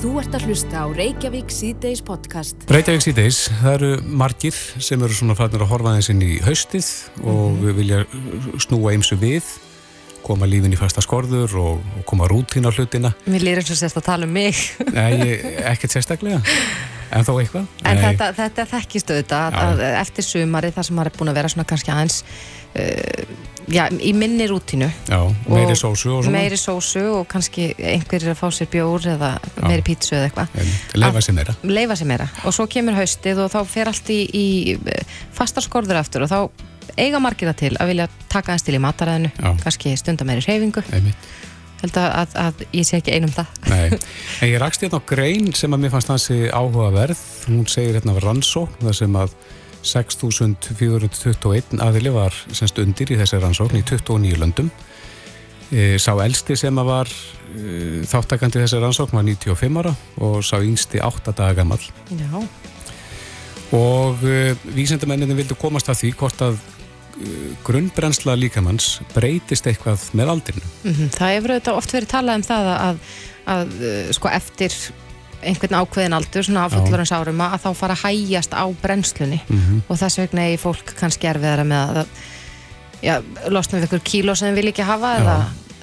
Þú ert að hlusta á Reykjavík C-Days podcast. Reykjavík C-Days, það eru margir sem eru svona fannir að horfa aðeins inn í haustið og mm -hmm. vilja snúa eimsu við, koma lífin í fasta skorður og, og koma rútín á hlutina. Mér lýður eins og sérst að tala um mig. Nei, ekkert sérstaklega. En þó eitthvað? En Nei. þetta, þetta þekkist auðvitað að eftir sumari þar sem maður er búin að vera svona kannski aðeins uh, já, í minni rútinu Já, meiri sósu og svona. Meiri sósu og kannski einhverjir að fá sér bjór eða já. meiri pítsu eða eitthvað. Leifa sér meira. Leifa sér meira. Og svo kemur haustið og þá fer allt í, í fastar skorður eftir og þá eiga margina til að vilja taka eins til í mataræðinu kannski stundar meiri reyfingu Einmitt held að, að, að ég sé ekki einum það. Nei, en ég rakst hérna á grein sem að mér fannst hansi áhugaverð. Hún segir hérna af rannsókn þar sem að 6.421 aðili var semst undir í þessi rannsókn í 29 löndum. E, sá elsti sem að var e, þáttakandi þessi rannsókn var 95 ára og sá yngsti 8 daga gammal Já. Og e, vísendamenninni vildu komast að því hvort að grunnbrensla líkamanns breytist eitthvað með aldrinu. Mm -hmm. Það hefur auðvitað oft verið talað um það að, að uh, sko eftir einhvern ákveðin aldur, svona áfullurins árum að þá fara að hægjast á brennslunni mm -hmm. og þess vegna er fólk kannski erfiðara með að já, losna við ykkur kíló sem við viljum ekki hafa já. eða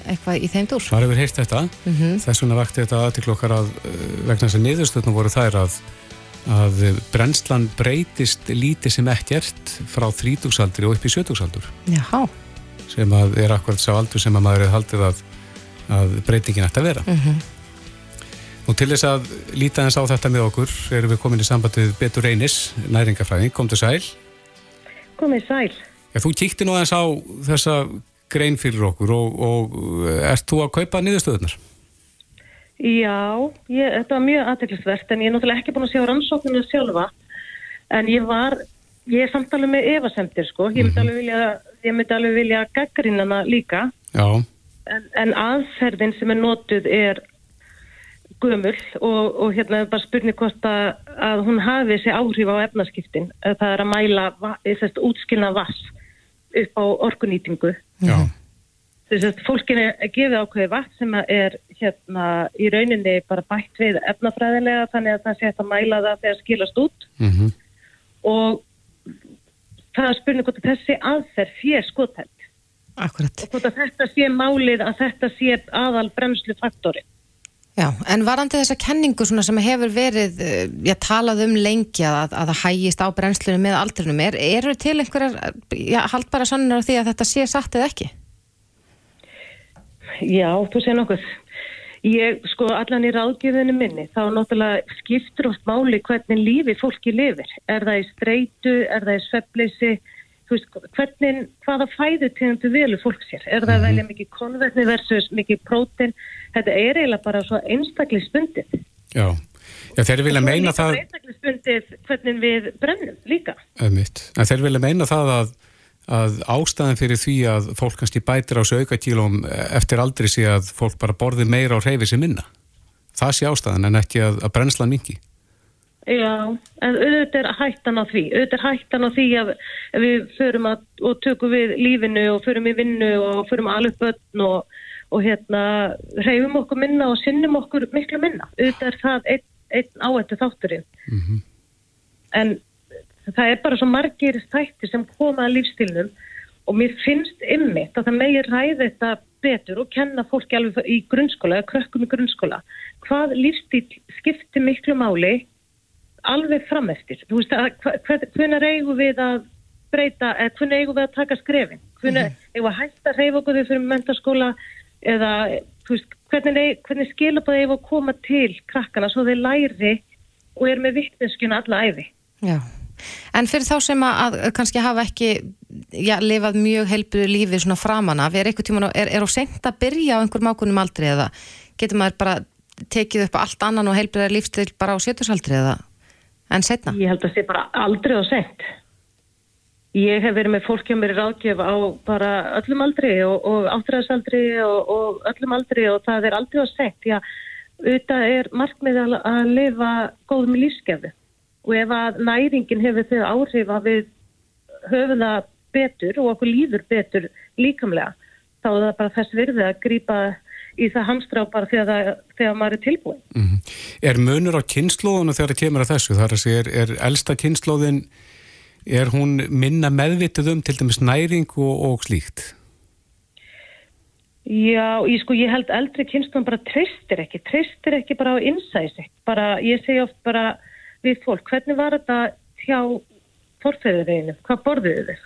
eitthvað í þeim dúr. Það hefur heilt þetta, mm -hmm. þess vegna vakti þetta aðtil okkar að uh, vegna þess að niðurstöðnum voru þær að að brennslan breytist lítið sem ekkert frá þrítúksaldri og upp í sjötúksaldur sem að er akkurat sá aldur sem að maður hefur haldið að, að breytingin ætti að vera. Mm -hmm. og til þess að líta eins á þetta með okkur erum við komin í sambandið Betur Reynis næringafræðing, kom til sæl. Komið sæl. Já, þú kíkti nú eins á þessa grein fyrir okkur og, og ert þú að kaupa niðurstöðunar? Já, ég, þetta var mjög aðteglisvert en ég er náttúrulega ekki búin að sjá rannsókninu sjálfa en ég var, ég er samtalið með evasendir sko, ég myndi mhm. alveg vilja, ég myndi alveg vilja gaggrinnana líka en, en aðferðin sem er nótuð er gömul og, og hérna er bara spurning hvort að, að hún hafi þessi áhrif á efnaskiptin, það er að mæla þess útskilna vass upp á orkunýtingu. Já. Þess að fólkinu gefið ákveði vatn sem er hérna í rauninni bara bætt við efnafræðilega þannig að það sé að mæla það þegar skilast út mm -hmm. og það er spurning hvort þessi aðferð fyrir skotthætt og hvort þetta sé málið að þetta sé aðal bremslu faktori. Já, en varandi þessa kenningu sem hefur verið, eh, já, talað um lengi að, að það hægist á bremslunum með aldrinum, er, eru til einhverjar, já, haldbara sannar því að þetta sé satt eða ekki? Já, þú segir nokkuð. Ég, sko, allan í ráðgjöfunu minni, þá náttúrulega skiptur oft máli hvernig lífi fólki lifir. Er það í streitu, er það í sveppleysi, þú veist, hvernig, hvaða fæðu tegundu velu fólk sér? Er það velja mhm. mikið konvertni versus mikið prótin? Þetta er eiginlega bara svo einstakli spundið. Já, Já þeir vilja meina það... Það er einstakli spundið hvernig við brennum líka. Ömmitt, en þeir vilja meina það að að ástæðan fyrir því að fólk kannski bætir á þessu aukakílum eftir aldrei sé að fólk bara borði meira á reyfi sem minna. Það sé ástæðan en ekki að, að brennsla mingi. Já, en auðvitað er hættan á því. Auðvitað er hættan á því að við förum að, og tökum við lífinu og förum í vinnu og förum alveg börn og, og hérna reyfum okkur minna og sinnum okkur miklu minna. Auðvitað er það einn ein áættu þátturinn. Mm -hmm. En það er bara svo margir þættir sem koma að lífstilnum og mér finnst ymmit að það megir ræði þetta betur og kenna fólki alveg í grunnskóla eða krökkum í grunnskóla hvað lífstil skiptir miklu máli alveg frameftir þú veist að hvernig eigum við að breyta, eða hvernig eigum við að taka skrefin? Hvernig mm. eigum við að hætta að reyfa okkur við fyrir mentaskóla eða veist, hvernig, hvernig skilabæði eigum við að koma til krakkana svo þeir læri og er með vittneskjuna alla æfi Já En fyrir þá sem að, að kannski hafa ekki já, lifað mjög helbriðu lífi svona framan af, er eitthvað tíma er, er á sent að byrja á einhverjum ákunum aldrei eða getur maður bara tekið upp allt annan og helbriða lífstil bara á sjötursaldri eða en setna? Ég held að það sé bara aldrei á sent Ég hef verið með fólki á mér ráðgjöf á bara öllum aldri og, og áttræðsaldri og, og öllum aldri og það er aldrei á því að auðvitað er markmið að lifa góðum lífskefi og ef að næringin hefur þau áhrif að við höfum það betur og okkur líður betur líkamlega þá er það bara þess virði að grýpa í það hamstra bara þegar, þegar maður er tilbúin. Mm -hmm. Er munur á kynnslóðinu þegar það kemur að þessu? Það er að segja, er, er elsta kynnslóðin, er hún minna meðvitið um til dæmis næring og, og slíkt? Já, ég sko, ég held eldri kynnslóðin bara treystir ekki, treystir ekki bara á innsæsi. Bara, ég segi oft bara við fólk, hvernig var þetta hjá forfeyðurinu, hvað borðuðu þið?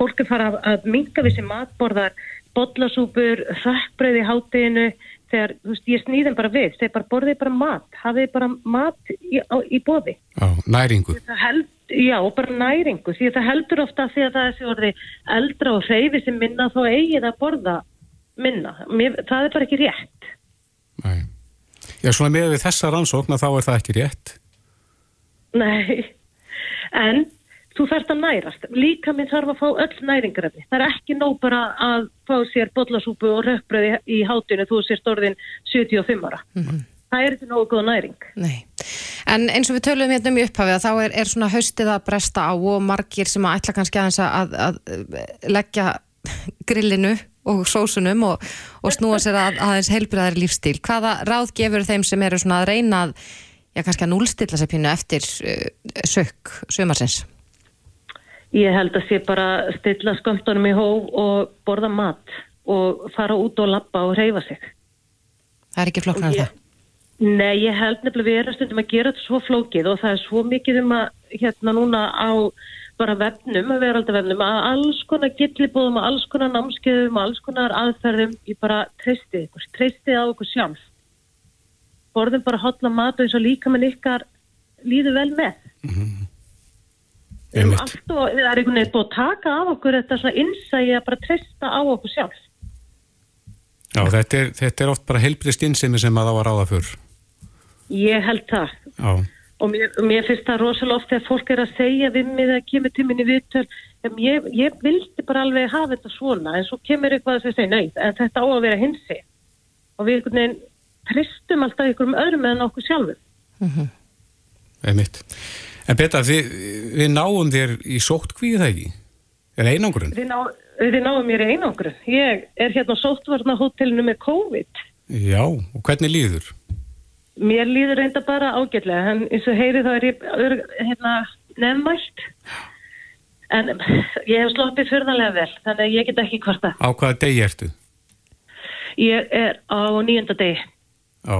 Fólk er farað að minga við sem matborðar, botlasúpur, í hátteginu, þegar, þú veist, ég snýðum bara við, þegar bara borðið bara mat, hafið bara mat í, á, í bóði. Já, næringu. Held, já, bara næringu, því það heldur ofta því að það er þessi orði eldra og hreyfi sem minna þá eigið að borða minna. Mér, það er bara ekki rétt. Nei. Já, svona með við þessa rannsókna þá er það ekki rétt. Nei, en þú þarfst að nærast. Líka minn þarf að fá öll næringarefni. Það er ekki nóg bara að fá sér botlasúpu og rökkbröði í hátinu þú sér stórðin 75 ára. Mm -hmm. Það er ekki nógu góð næring. Nei. En eins og við töluðum hérna um í upphafið þá er, er svona haustið að bresta á og margir sem að ætla kannski aðeins að, að leggja grillinu og sósunum og, og snúa sér að aðeins heilbriðari lífstíl. Hvaða ráð gefur þeim sem eru svona að reyna að, já kannski að núlstilla sér pínu eftir uh, sök sömarsins? Ég held að sé bara stilla sköndunum í hóf og borða mat og fara út og lappa og reyfa sig. Það er ekki flokknar það? Nei, ég held nefnilega við erum stundum að gera þetta svo flókið og það er svo mikið um að hérna núna á bara vefnum, að vera alltaf vefnum, að alls konar gillibóðum, að alls konar námskeiðum, að alls konar aðferðum, ég bara treystið ykkur, treystið á ykkur sjálf. Borðum bara hotla mat og eins og líka með ykkar líðu vel með. Mm -hmm. Alltaf, það er einhvern veginn búið að taka af okkur þetta svona innsægi að bara treysta á okkur sjálf Já, þetta er, þetta er oft bara helbrist innsemi sem að það var áða fyrr Ég held það Já. og mér, mér finnst það rosalega oft þegar fólk er að segja við mig að kemur til minni viðtöl ég, ég vildi bara alveg hafa þetta svona en svo kemur eitthvað að segja en þetta á að vera hinsi og við einhvern veginn treystum alltaf ykkur um öðrum en okkur sjálfur mm -hmm. Eða mitt En Betta, við, við náum þér í sóttkvíð það ekki? Er einangrun? Við, ná, við náum mér í einangrun. Ég er hérna á sóttvarnahotellinu með COVID. Já, og hvernig líður? Mér líður reynda bara ágætlega, en eins og heyri þá er ég hérna, nefnmælt. En ég hef sloppið förðanlega vel, þannig að ég get ekki hvarta. Á hvaða degi ertu? Ég er á nýjönda degi. Já.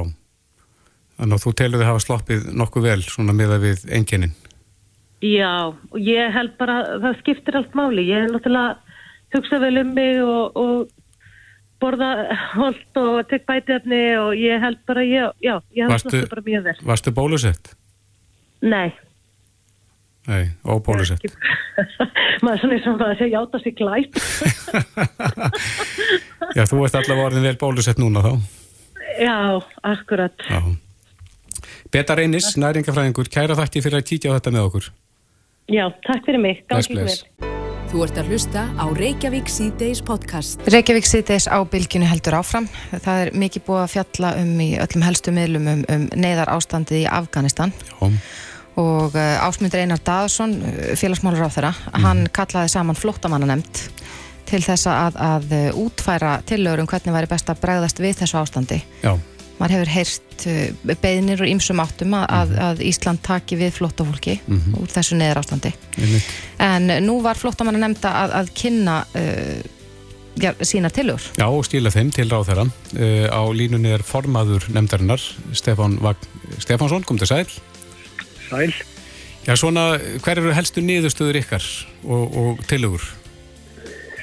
Þannig að þú telur þið hafa sloppið nokkuð vel svona með að við enginnin. Já, og ég held bara, það skiptir allt máli. Ég hef náttúrulega hugsað vel um mig og, og borða hold og tek bætiðafni og ég held bara, já, já ég hef sloppið bara mjög vel. Varstu bólusett? Nei. Nei, óbólusett. Maður er svona eins og að segja játa sig glæp. já, þú ert allavega orðin vel bólusett núna þá. Já, akkurat. Já. Beta Reynis, næringafræðingur, kæra þakki fyrir að kíkja á þetta með okkur. Já, takk fyrir mig. Gangið vel. Þú ert að hlusta á Reykjavík C-Days podcast. Reykjavík C-Days á bylginu heldur áfram. Það er mikið búið að fjalla um í öllum helstu miðlum um, um neyðar ástandið í Afganistan. Já. Og uh, ásmundur Einar Daðsson, uh, félagsmálur á þeirra, mm. hann kallaði saman flottamannanemt til þess að, að uh, útfæra tillögur um hvernig væri best að bregðast við þessu ástandi. Já maður hefur heyrt uh, beðnir og ymsum áttum að, mm -hmm. að Ísland taki við flottafólki mm -hmm. úr þessu neðar ástandi -hmm. en nú var flottamann að nefnda að, að kynna uh, ja, sína tilur Já, og stíla þeim til ráð þeirra uh, á línunni er formaður nefndarinnar Stefán Stefánsson, kom til sæl Sæl Já, svona, hver eru helstu niðurstöður ykkar og, og tilugur?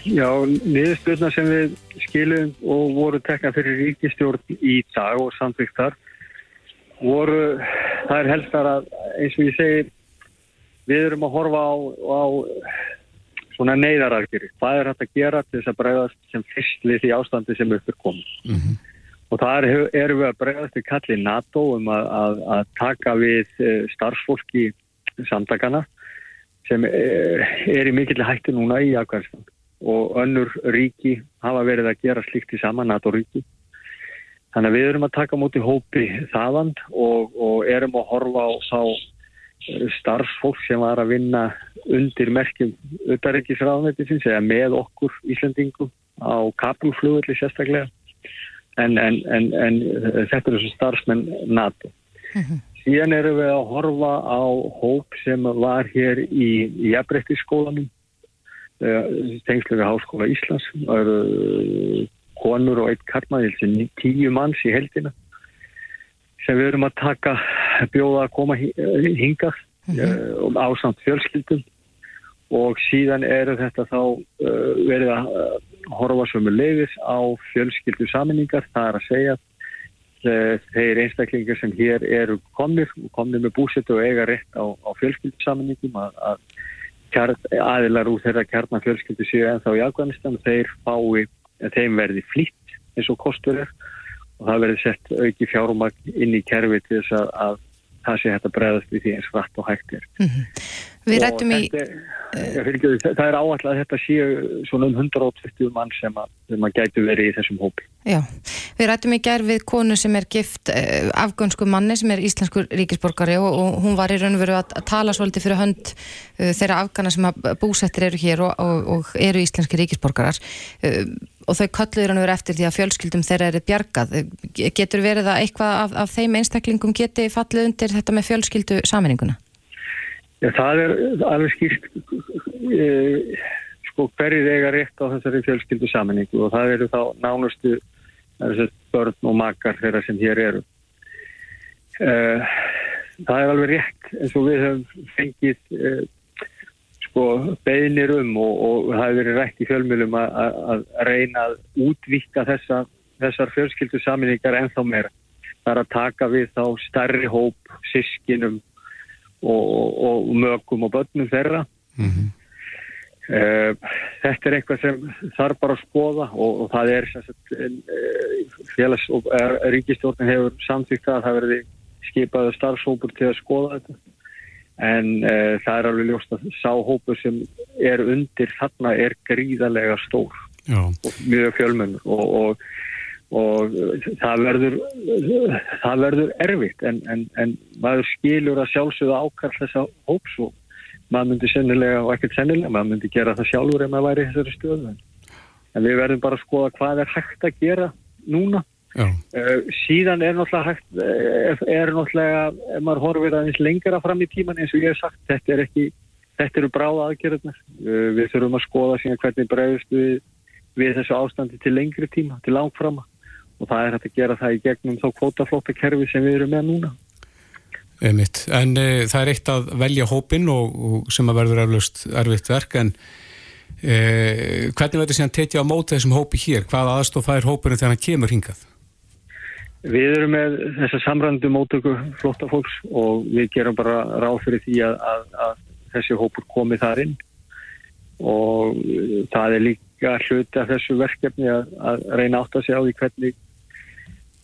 Já, niðurstöðuna sem við skilum og voru tekna fyrir ríkistjórn í dag og samtvíktar voru, það er helstar að eins og ég segi við erum að horfa á, á svona neyðararkir það er hægt að gera til þess að bregðast sem fyrst við því ástandi sem uppur komið? Mm -hmm. og það er, erum við að bregðast við kallið NATO um að, að, að taka við eh, starfsfólki samtakana sem er, er í mikill hætti núna í Afganistan og önnur ríki hafa verið að gera slikt í saman, NATO-ríki. Þannig að við erum að taka múti hópi þaðan og, og erum að horfa á þá eh, starfsfólk sem var að vinna undir merkjum auðarreikisraðnættisins eða með okkur Íslandingum á Kabulflugulli sérstaklega en, en, en, en þetta er þessu starfsmenn NATO. Síðan erum við að horfa á hóp sem var hér í jafnbrettisskólanum, tengslega Háskóla Íslands, það eru konur og eitt karmaðil tíu manns í heldina sem við erum að taka bjóða að koma hingað mm -hmm. ásamt fjölskyldum. Og síðan eru þetta þá verið að horfa sömu leiðis á fjölskyldu saminningar, það er að segja þeir einstaklingar sem hér eru komnir komnir með búsettu og eiga rétt á, á fjölskyldu saminningum að, aðilar úr þeirra kjarnafjölskyldu séu en þá í Afganistan þeir fái þeim verði flýtt eins og kostur er. Og það verði sett auki fjármagn inn í kerfi til þess að, það sé hægt að bregðast við því eins rætt og hægt er. Mm -hmm. Við rættum í... Þetta, uh, það er áallega að þetta séu svona um 120 mann sem að, sem að gætu verið í þessum hópi. Já, við rættum í gerð við konu sem er gift uh, afgönsku manni sem er íslenskur ríkisborgari og, og hún var í raun og veru að tala svolítið fyrir hönd uh, þeirra afgana sem að búsettir eru hér og, og, og eru íslenski ríkisborgarar og þau kalluður hann verið eftir því að fjölskyldum þeirra eru bjargað. Getur verið að eitthvað af, af þeim einstaklingum geti fallið undir þetta með fjölskyldu samininguna? Já, það er alveg skýrt e, sko hverjir eiga rétt á þessari fjölskyldu saminningu og það eru þá nánustu börn og makar þeirra sem hér eru. E, það er alveg rétt eins og við höfum fengið e, sko beðnir um og, og það hefur verið rætt í fjölmjölum að reyna að útvíkka þessa, þessar fjölskyldu saminningar ennþá meira. Það er að taka við þá starri hóp, sískinum og, og mögum og börnum þeirra. Mm -hmm. uh, þetta er eitthvað sem þarf bara að skoða og, og það er uh, félags- og ríkistjórnin hefur samþýgt að það verði skipaðu starfshópur til að skoða þetta en uh, það er alveg ljóst að sáhópur sem er undir þarna er gríðarlega stór Já. og mjög fjölmenn og, og, og það verður það verður erfitt. En, en, en maður skilur að sjálfsögða ákall þessa hóps og maður myndi sennilega og ekkert sennilega maður myndi gera það sjálfur ef maður væri í þessari stöðu. En við verðum bara að skoða hvað er hægt að gera núna Uh, síðan er náttúrulega hægt, er, eh, er náttúrulega, ef maður horfir aðeins lengra fram í tíman eins og ég hef sagt, þetta er ekki, þetta eru bráða aðgerðunar. Uh, við þurfum að skoða síðan hvernig bregðust við, við þessu ástandi til lengri tíma, til langframa og það er hægt að gera það í gegnum þá kvótaflóta kerfi sem við erum með núna. Einmitt. En uh, það er eitt að velja hópin og, og sem að verður eflaust erfitt verk en hvernig verður þetta síðan tekið á móta þessum hópi hér? Hvað aðstof fær hópinu þegar hann kemur hingað? Við erum með þessa samrandu mótöku flóttafólks og við gerum bara ráð fyrir því að, að, að þessi hópur komi þar inn. Og það er líka hluti af þessu verkefni að, að reyna átt að segja á því hvernig,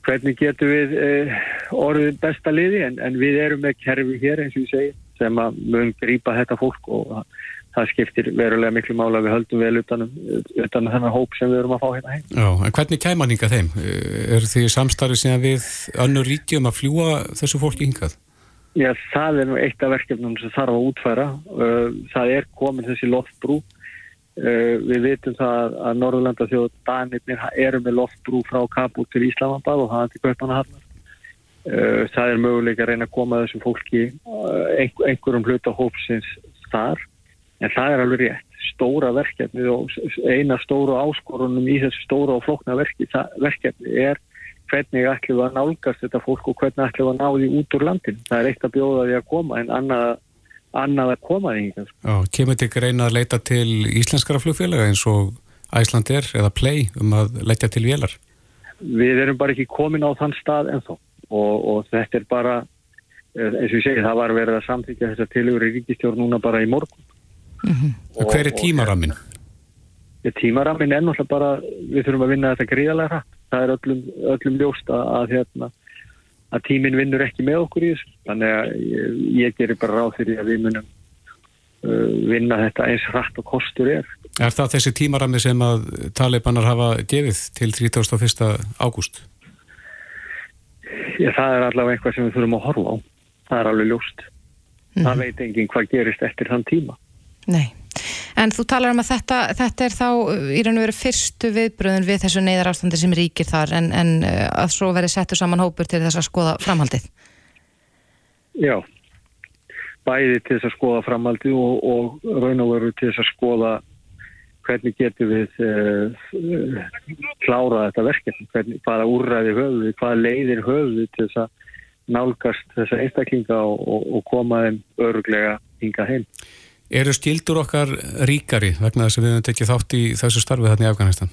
hvernig getum við eh, orðið besta liði. En, en við erum með kerfi hér eins og ég segi sem að mun grípa þetta fólk og það skiptir verulega miklu mála við höldum vel utanum, utanum þennan hóp sem við erum að fá hérna heim. Já, en hvernig kæma hann hingað þeim? Er því samstarfið síðan við önnur ríkjum að fljúa þessu fólki hingað? Já, það er nú eitt af verkefnum sem þarf að útfæra. Það er komin þessi loftbrú. Við vitum það að Norðurlanda þjóð Danirnir eru með loftbrú frá Kabul til Íslamabad og það er til Kaupanahafnar. Það er möguleika að reyna að koma þessum fólki einhverjum hluta hópsins þar En það er alveg rétt. Stóra verkefni og eina stóra áskorunum í þessu stóra og flokna verkefni er hvernig ætlum við að nálgast þetta fólk og hvernig ætlum við að ná því út úr landin. Það er eitt að bjóða því að koma en annað, annað að koma því. Já, kemur þetta ekki reyna að leita til íslenskara flugfélaga eins og Æslandir eða Play um að leita til vélar? Við erum bara ekki komin á þann stað ennþá og, og þetta er bara, eh, eins og ég segi, það var verið að samþykja þessar tilugur í ríkistjórn núna bara í morgun Mm -hmm. og, Hver er tímarammin? Tímarammin er náttúrulega bara, við þurfum að vinna þetta gríðalega hratt. Það er öllum, öllum ljóst að, að, hérna, að tímin vinnur ekki með okkur í þessu. Þannig að ég, ég gerir bara ráð fyrir að við munum uh, vinna þetta eins hratt og kostur er. Er það þessi tímarammi sem að talibanar hafa gefið til 31. ágúst? Já, það er allavega eitthvað sem við þurfum að horfa á. Það er alveg ljóst. Mm -hmm. Það veit enginn hvað gerist eftir þann tíma. Nei, En þú talar um að þetta, þetta er þá í raun og veru fyrstu viðbröðun við þessu neyðar ástandi sem ríkir þar en, en uh, að svo veri settur saman hópur til þess að skoða framhaldið. Já, bæði til þess að skoða framhaldið og, og raun og veru til þess að skoða hvernig getur við uh, klára þetta verkefni, hvernig, hvaða úrræði höfðu, hvaða leiðir höfðu til þess að nálgast þessa einstaklinga og, og, og koma þeim öruglega hinga heim. Eru skildur okkar ríkari vegna þess að við höfum tekið þátt í þessu starfi þarna í Afganistan?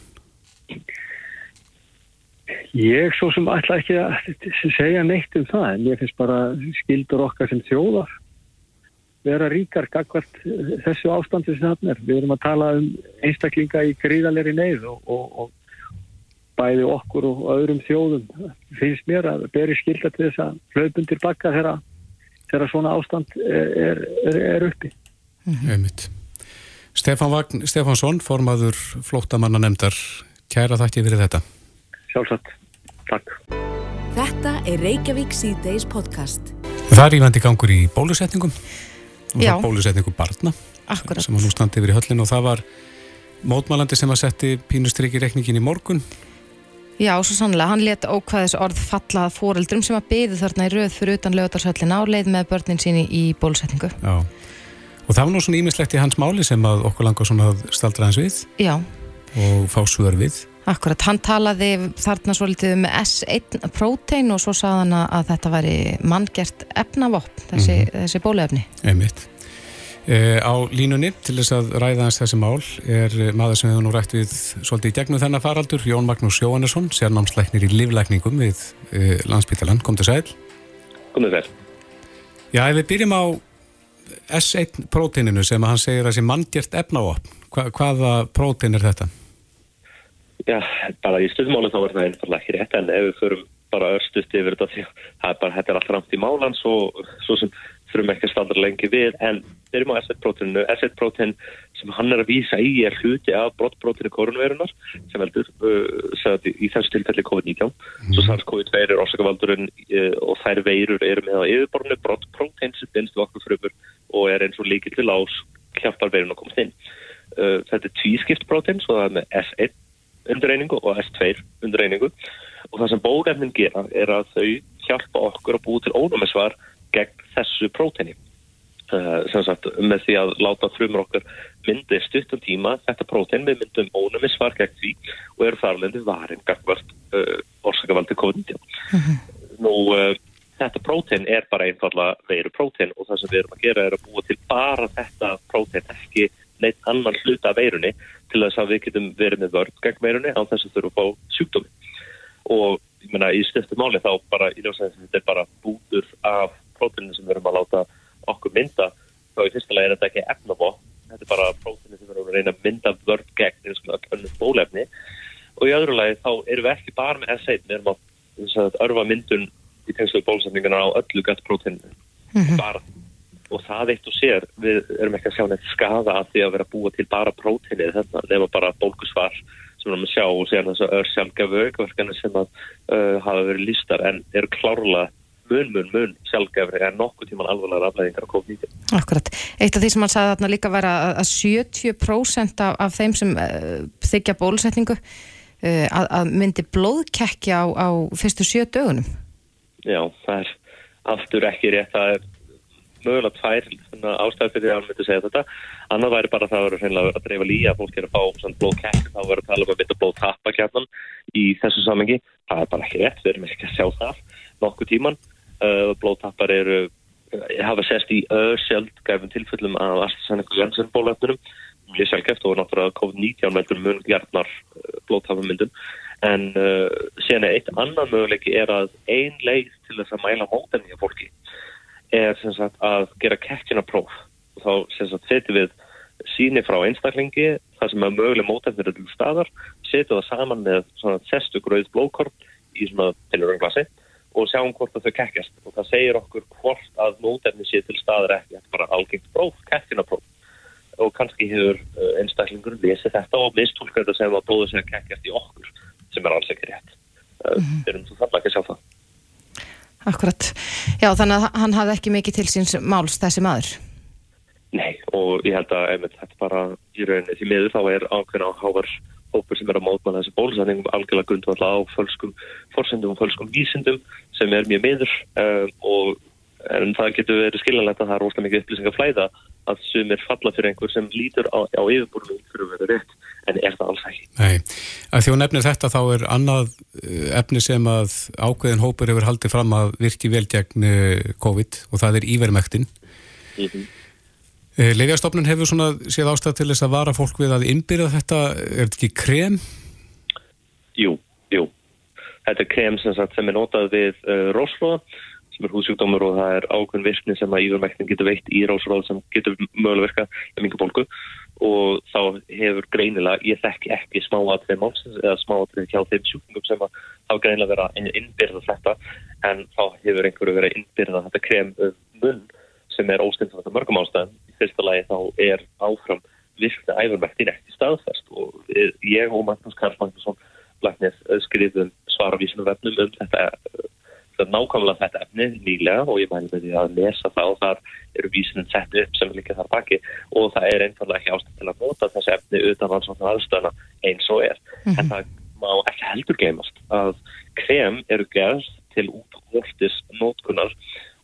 Ég svo sem ætla ekki að segja neitt um það en ég finnst bara skildur okkar sem þjóðar vera ríkar gagvart þessu ástandi sem það er. Við erum að tala um einstaklinga í gríðalegri neyð og, og, og bæði okkur og öðrum þjóðum finnst mér að beri skilda til þess að hlaupun tilbaka þegar svona ástand er, er, er uppi. Mm -hmm. Stefán Vagn Stefánsson, formaður flóttamanna nefndar kæra þakki fyrir þetta. Sjálfsagt, takk. Þetta er Reykjavík C-Days podcast. Það er ívændi gangur í bólusetningum. Og bólusetningu barna Akkurat. sem var nú standið yfir í höllin og það var mótmælandi sem að setti pínustriki rekningin í morgun. Já, svo sannlega, hann let ókvæðis orð falla að fóreldrum sem að byði þarna í röð fyrir utan lögadarsöllin áleið með börnin síni í bólusetningu. Já. Og það var nú svona ímislegt í hans máli sem að okkur langar svona að staldra hans við. Já, og fá svör við. Akkurat, hann talaði þarna svolítið um S1 prótein og svo sagði hann að- að þetta væri manngert efnavopn, þessi, þessi bóluefni. einmitt. E, á línunni til þess að ræða hans þessi mál er maður sem hefur nú rætt við svolítið í gegnum þennan faraldur, Jón Magnús Jóhannesson sérnámsleiknir í livlækningum við e, landsbytalan, kom til sæl. Komið vel. Já, ef við byrjum á S1 próteininu sem hann segir að sé manngert efnavopn, Hva, hvaða prótein er þetta? Já, bara í stundmáli þá er það einfallega ekki rétt en ef við förum bara örstuðt yfir þetta því að þetta er allt ramt í málan svo, svo sem þurfum ekki að standa lengi við en byrjum á S1-prótinu S1-prótin sem hann er að vísa í er hluti af brottprótinu koronavirunar sem veldur uh, í, þessu tilfelli COVID-19 svo SARS-CoV-2 er orsakavaldurinn uh, og þær veirur eru með á yfirborðinu. Brottprótin sem finnst við okkur frumur og er eins og líkil til ás hjálparveirun að komast inn. Uh, þetta er tvískipt prótin svo það er með S1 undirreiningu og S2 undirreiningu. Og það sem bóðefnin gera er að þau hjálpa okkur að búa til ónumisvar gegn þessu próteni uh, sem sagt með því að láta frumur okkur myndi stuttum tíma þetta próten við myndum ónumisvar gegn því og eru þarlendi varin gagvart uh, orsakavaldi COVID-19. Nú uh, þetta próten er bara einfalla veiru próten og það sem við erum að gera er að búa til bara þetta próten ekki neitt annan hluta veirunni til þess að við getum verið með vörð gegn veirunni á þess að þurfum að fá sjúkdómi og ég meina í stöftu máli þá bara í ljósæðis að þetta er bara bútur af prótinu sem við erum að láta okkur mynda þá í fyrsta lagi er þetta ekki efnavó þetta er bara prótinu sem við erum að reyna að mynda vörð gegn eins og önnum bólefni. Og í öðru lagi þá erum við ekki bara með S1 við erum að örfa myndun í tengslu bólsetningarna á öllu gætt prótinu bara og það eitt og sér, við erum ekki að sjá neitt skada af því að vera búa til bara próteinið þetta, nema bara bólkusvar sem við erum að sjá og sér þess að ör sjálfgefu aukverkana sem að uh, hafa verið lístar en eru klárlega mun, mun, mun sjálfgefri en nokkuð tíman alvarlega aflæðingar á COVID-19. Akkurat. Eitt af því sem hann sagði þarna líka vera að 70% af, af þeim sem uh, þykja bólusetningu uh, að, að myndi blóðkekkja á, á fyrstu sjö dögunum. Já, það er aftur ekki rétt, það er mögulega tvær ástæði fyrir að hann myndi segja þetta. Annað væri bara það að vera hreinlega að dreifa líja að fólk er að fá svona blóðkekk þá verður að tala um að mynda blóðtappa kjarnan í þessu samengi, það er bara ekki rétt við erum ekki að sjá það nokkuð tíman uh, blóðtappar eru uh, hafa sest í öðsjöld gæfum tilfellum af AstraZeneca Janssen bólöfnunum mjög sjálfgeft og náttúrulega COVID-19 veldur mun hjarnar uh, blóðtappamyndum en uh, síðan eitt annan möguleiki er að ein leið til þess að mæla mótenni af fólki er sagt að gera kekkina próf. Og þá setjum við síni frá einstaklingi þar sem er möguleg mótefnir til staðar, setjum það saman með svona testu gröð blóðkorn í svona tilurönglasi og sjáum hvort að þau kekkjast. Og það segir okkur hvort að mótefni sé til staðar ekki, þetta er bara algengt próf, kekkina próf. Og kannski hefur uh, einstaklingur lesið þetta og mistúlka þetta sem að bróður sig að kekkjast í okkur sem er alls ekki rétt. Mm -hmm. Við erum svo þarna ekki að sjá það. Akkurat. Já, þannig að hann hafði ekki mikið til síns máls þessi maður. Nei, og ég held að einmitt, þetta bara, í rauninni því miður þá er ákveðin áhávar hópur sem er að mótmanna þessi bólusetningum algjörlega grundvalla á fölskum fórsendum og fölskum vísindum sem er mjög miður um, og en það getur verið skiljanlegt að það er óslæm mikið upplýsing að flæða að sumir falla fyrir einhver sem lítur á, á yfirbúrnum fyrir að vera rétt en er það alls ekki. Nei, að því hún nefnir þetta þá er annað eh, efni sem að ákveðin hópur hefur haldið fram að virki vel gegn eh, COVID og það er ívermektin. Mm -hmm. Eh, Leifjastofnun hefur svona séð ástæð til þess að vara fólk við að innbyrja þetta, er þetta ekki krem? Jú, jú. Þetta er krem sem, sagt, sem er notað við uh, rósflóða sem er húsjúkdómur og það er ákveðin virkni sem að ívermektin getur veitt í rósflóða sem getur mögulega verka með minga bólku og þá hefur greinilega, ég þekk ekki smáatrið málsins eða smáatrið hjá þeim sjúkningum sem að þá greinilega vera innbyrða þetta en þá hefur einhverju verið innbyrða þetta krem um munn sem er óskynnt á þetta mörgum ástæðum. Í fyrsta lagi þá er áfram virkna æfurmæktin eftir staðfæst og ég og Magnús Karl Magnússon læknir skrifum svaravísinu vefnum um þetta nákvæmlega þetta efni nýlega og ég mæli með því að lesa það og þar eru vísinin sett upp sem líka þar baki og það er einfallega ekki ástæð til að nota þessi efni utan alls svona aðstöðana eins og er. Mm -hmm. En það má ekki heldur geimast að krem eru gerð til útvortis nótkunar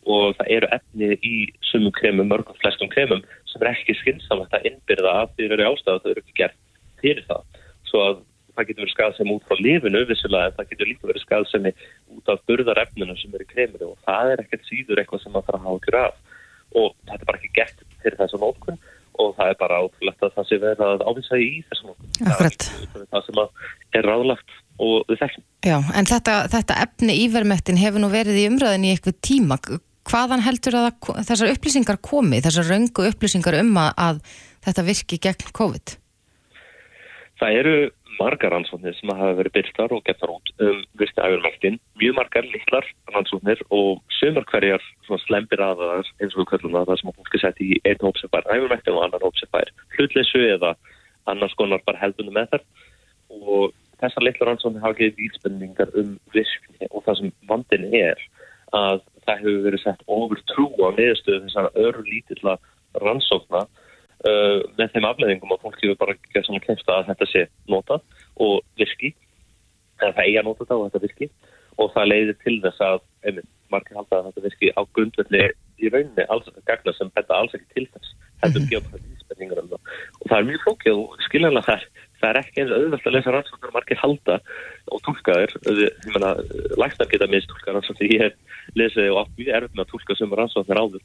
og það eru efni í sumum kremum, mörgum flestum kremum sem er ekki skynnsamlegt að innbyrða að því eru ástæða þau eru ekki gert fyrir það. Svo að það getur verið skadsemi út frá lifinu vissilega en það getur líka verið skadsemi út af burðarefninu sem eru í kreminu og það er ekkert síður eitthvað sem maður þarf að hafa okkur af og þetta er bara ekki gert fyrir þessu nótkunn og það er bara átrúlegt að það sé verið að ávinsa í þessu nótkunn. Það er það sem er ráðlagt og við þekkjum. Já, en þetta, þetta efni ívermettin hefur nú verið í umræðin í eitthvað tíma hvaðan heldur að þessar upplýsingar komi, þessar röngu upplýsingar um að þetta virki gegn COVID? Það eru margar rannsóknir sem hafa verið byrtar og getar út um virki æfirmæktin, mjög margar litlar rannsóknir og sömur hverjar slempir að það eins og köllum það sem fólki sett í einn hóp sem fær æfirmæktin og annan hóp sem fær hlutleysu eða annars konar bara heldunum með þar og þessar litlar rannsóknir hafa gefið íspendingar um virkni og það sem vandin er að það hefur verið sett ofur trú á neðstöðu þessar öru lítilla rannsókna uh, með þeim afleðingum að fólk hefur bara gert svona kemsta að þetta sé nota og virki. Eða það eiga nota þetta og þetta virki. Og það leiðir til þess að einmitt, margir halda að þetta virki á grundvelli í rauninni alls gagna sem betta alls ekki til þess. Þetta er gefa það íspenningur um og það er mjög flókið og skiljanlega það er það er ekki eins auðvöld að lesa rannsóknar margir halda og tólka þér ég menna, læknar geta mist tólka rannsóknar ég hef lesið og átt mjög með að tólka sem rannsóknar áður.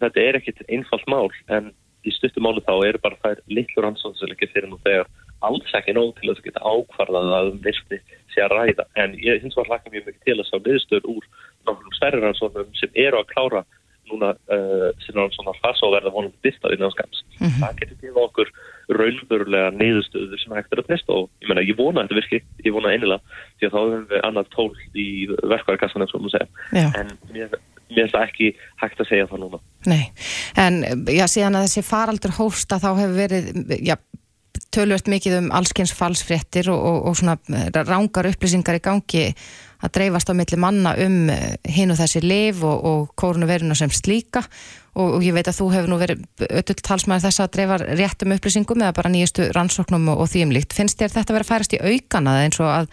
Þetta er ekkit einfalt mál en í stuttum málu þá er bara það litlu rannsóknar sem ekki fyrir nú þegar alls ekki nóg til að það geta ákvarðað að um virsti sé að ræða en ég hins var hlaka mjög mikið til að sá viðstöður úr náttúrulega stærri rannsóknum sem eru að klára núna uh, sem er svona fasa og verða vonandi byrta innan skams. Mm -hmm. Það getur gefa okkur raunverulega neyðustöður sem hægt er að testa og ég menna, ég vona þetta virki, ég vona einilega því að þá hefur við annað tól í verkvæðarkassan eins og maður segja. Já. En mér, mér er það ekki hægt að segja það núna. Nei, en já, síðan að þessi faraldur hósta þá hefur verið, já, tölvört mikið um allskyns falsfréttir og, og, og svona rángar upplýsingar í gangi að dreifast á milli manna um eh, hinn og þessi liv og, og kórnuveruna sem slíka og, og ég veit að þú hefur nú verið öll talsmaður þess að dreifa réttum upplýsingum eða bara nýjastu rannsóknum og, og þýjumlíkt. Finnst þér þetta verið að færast í aukana eins og að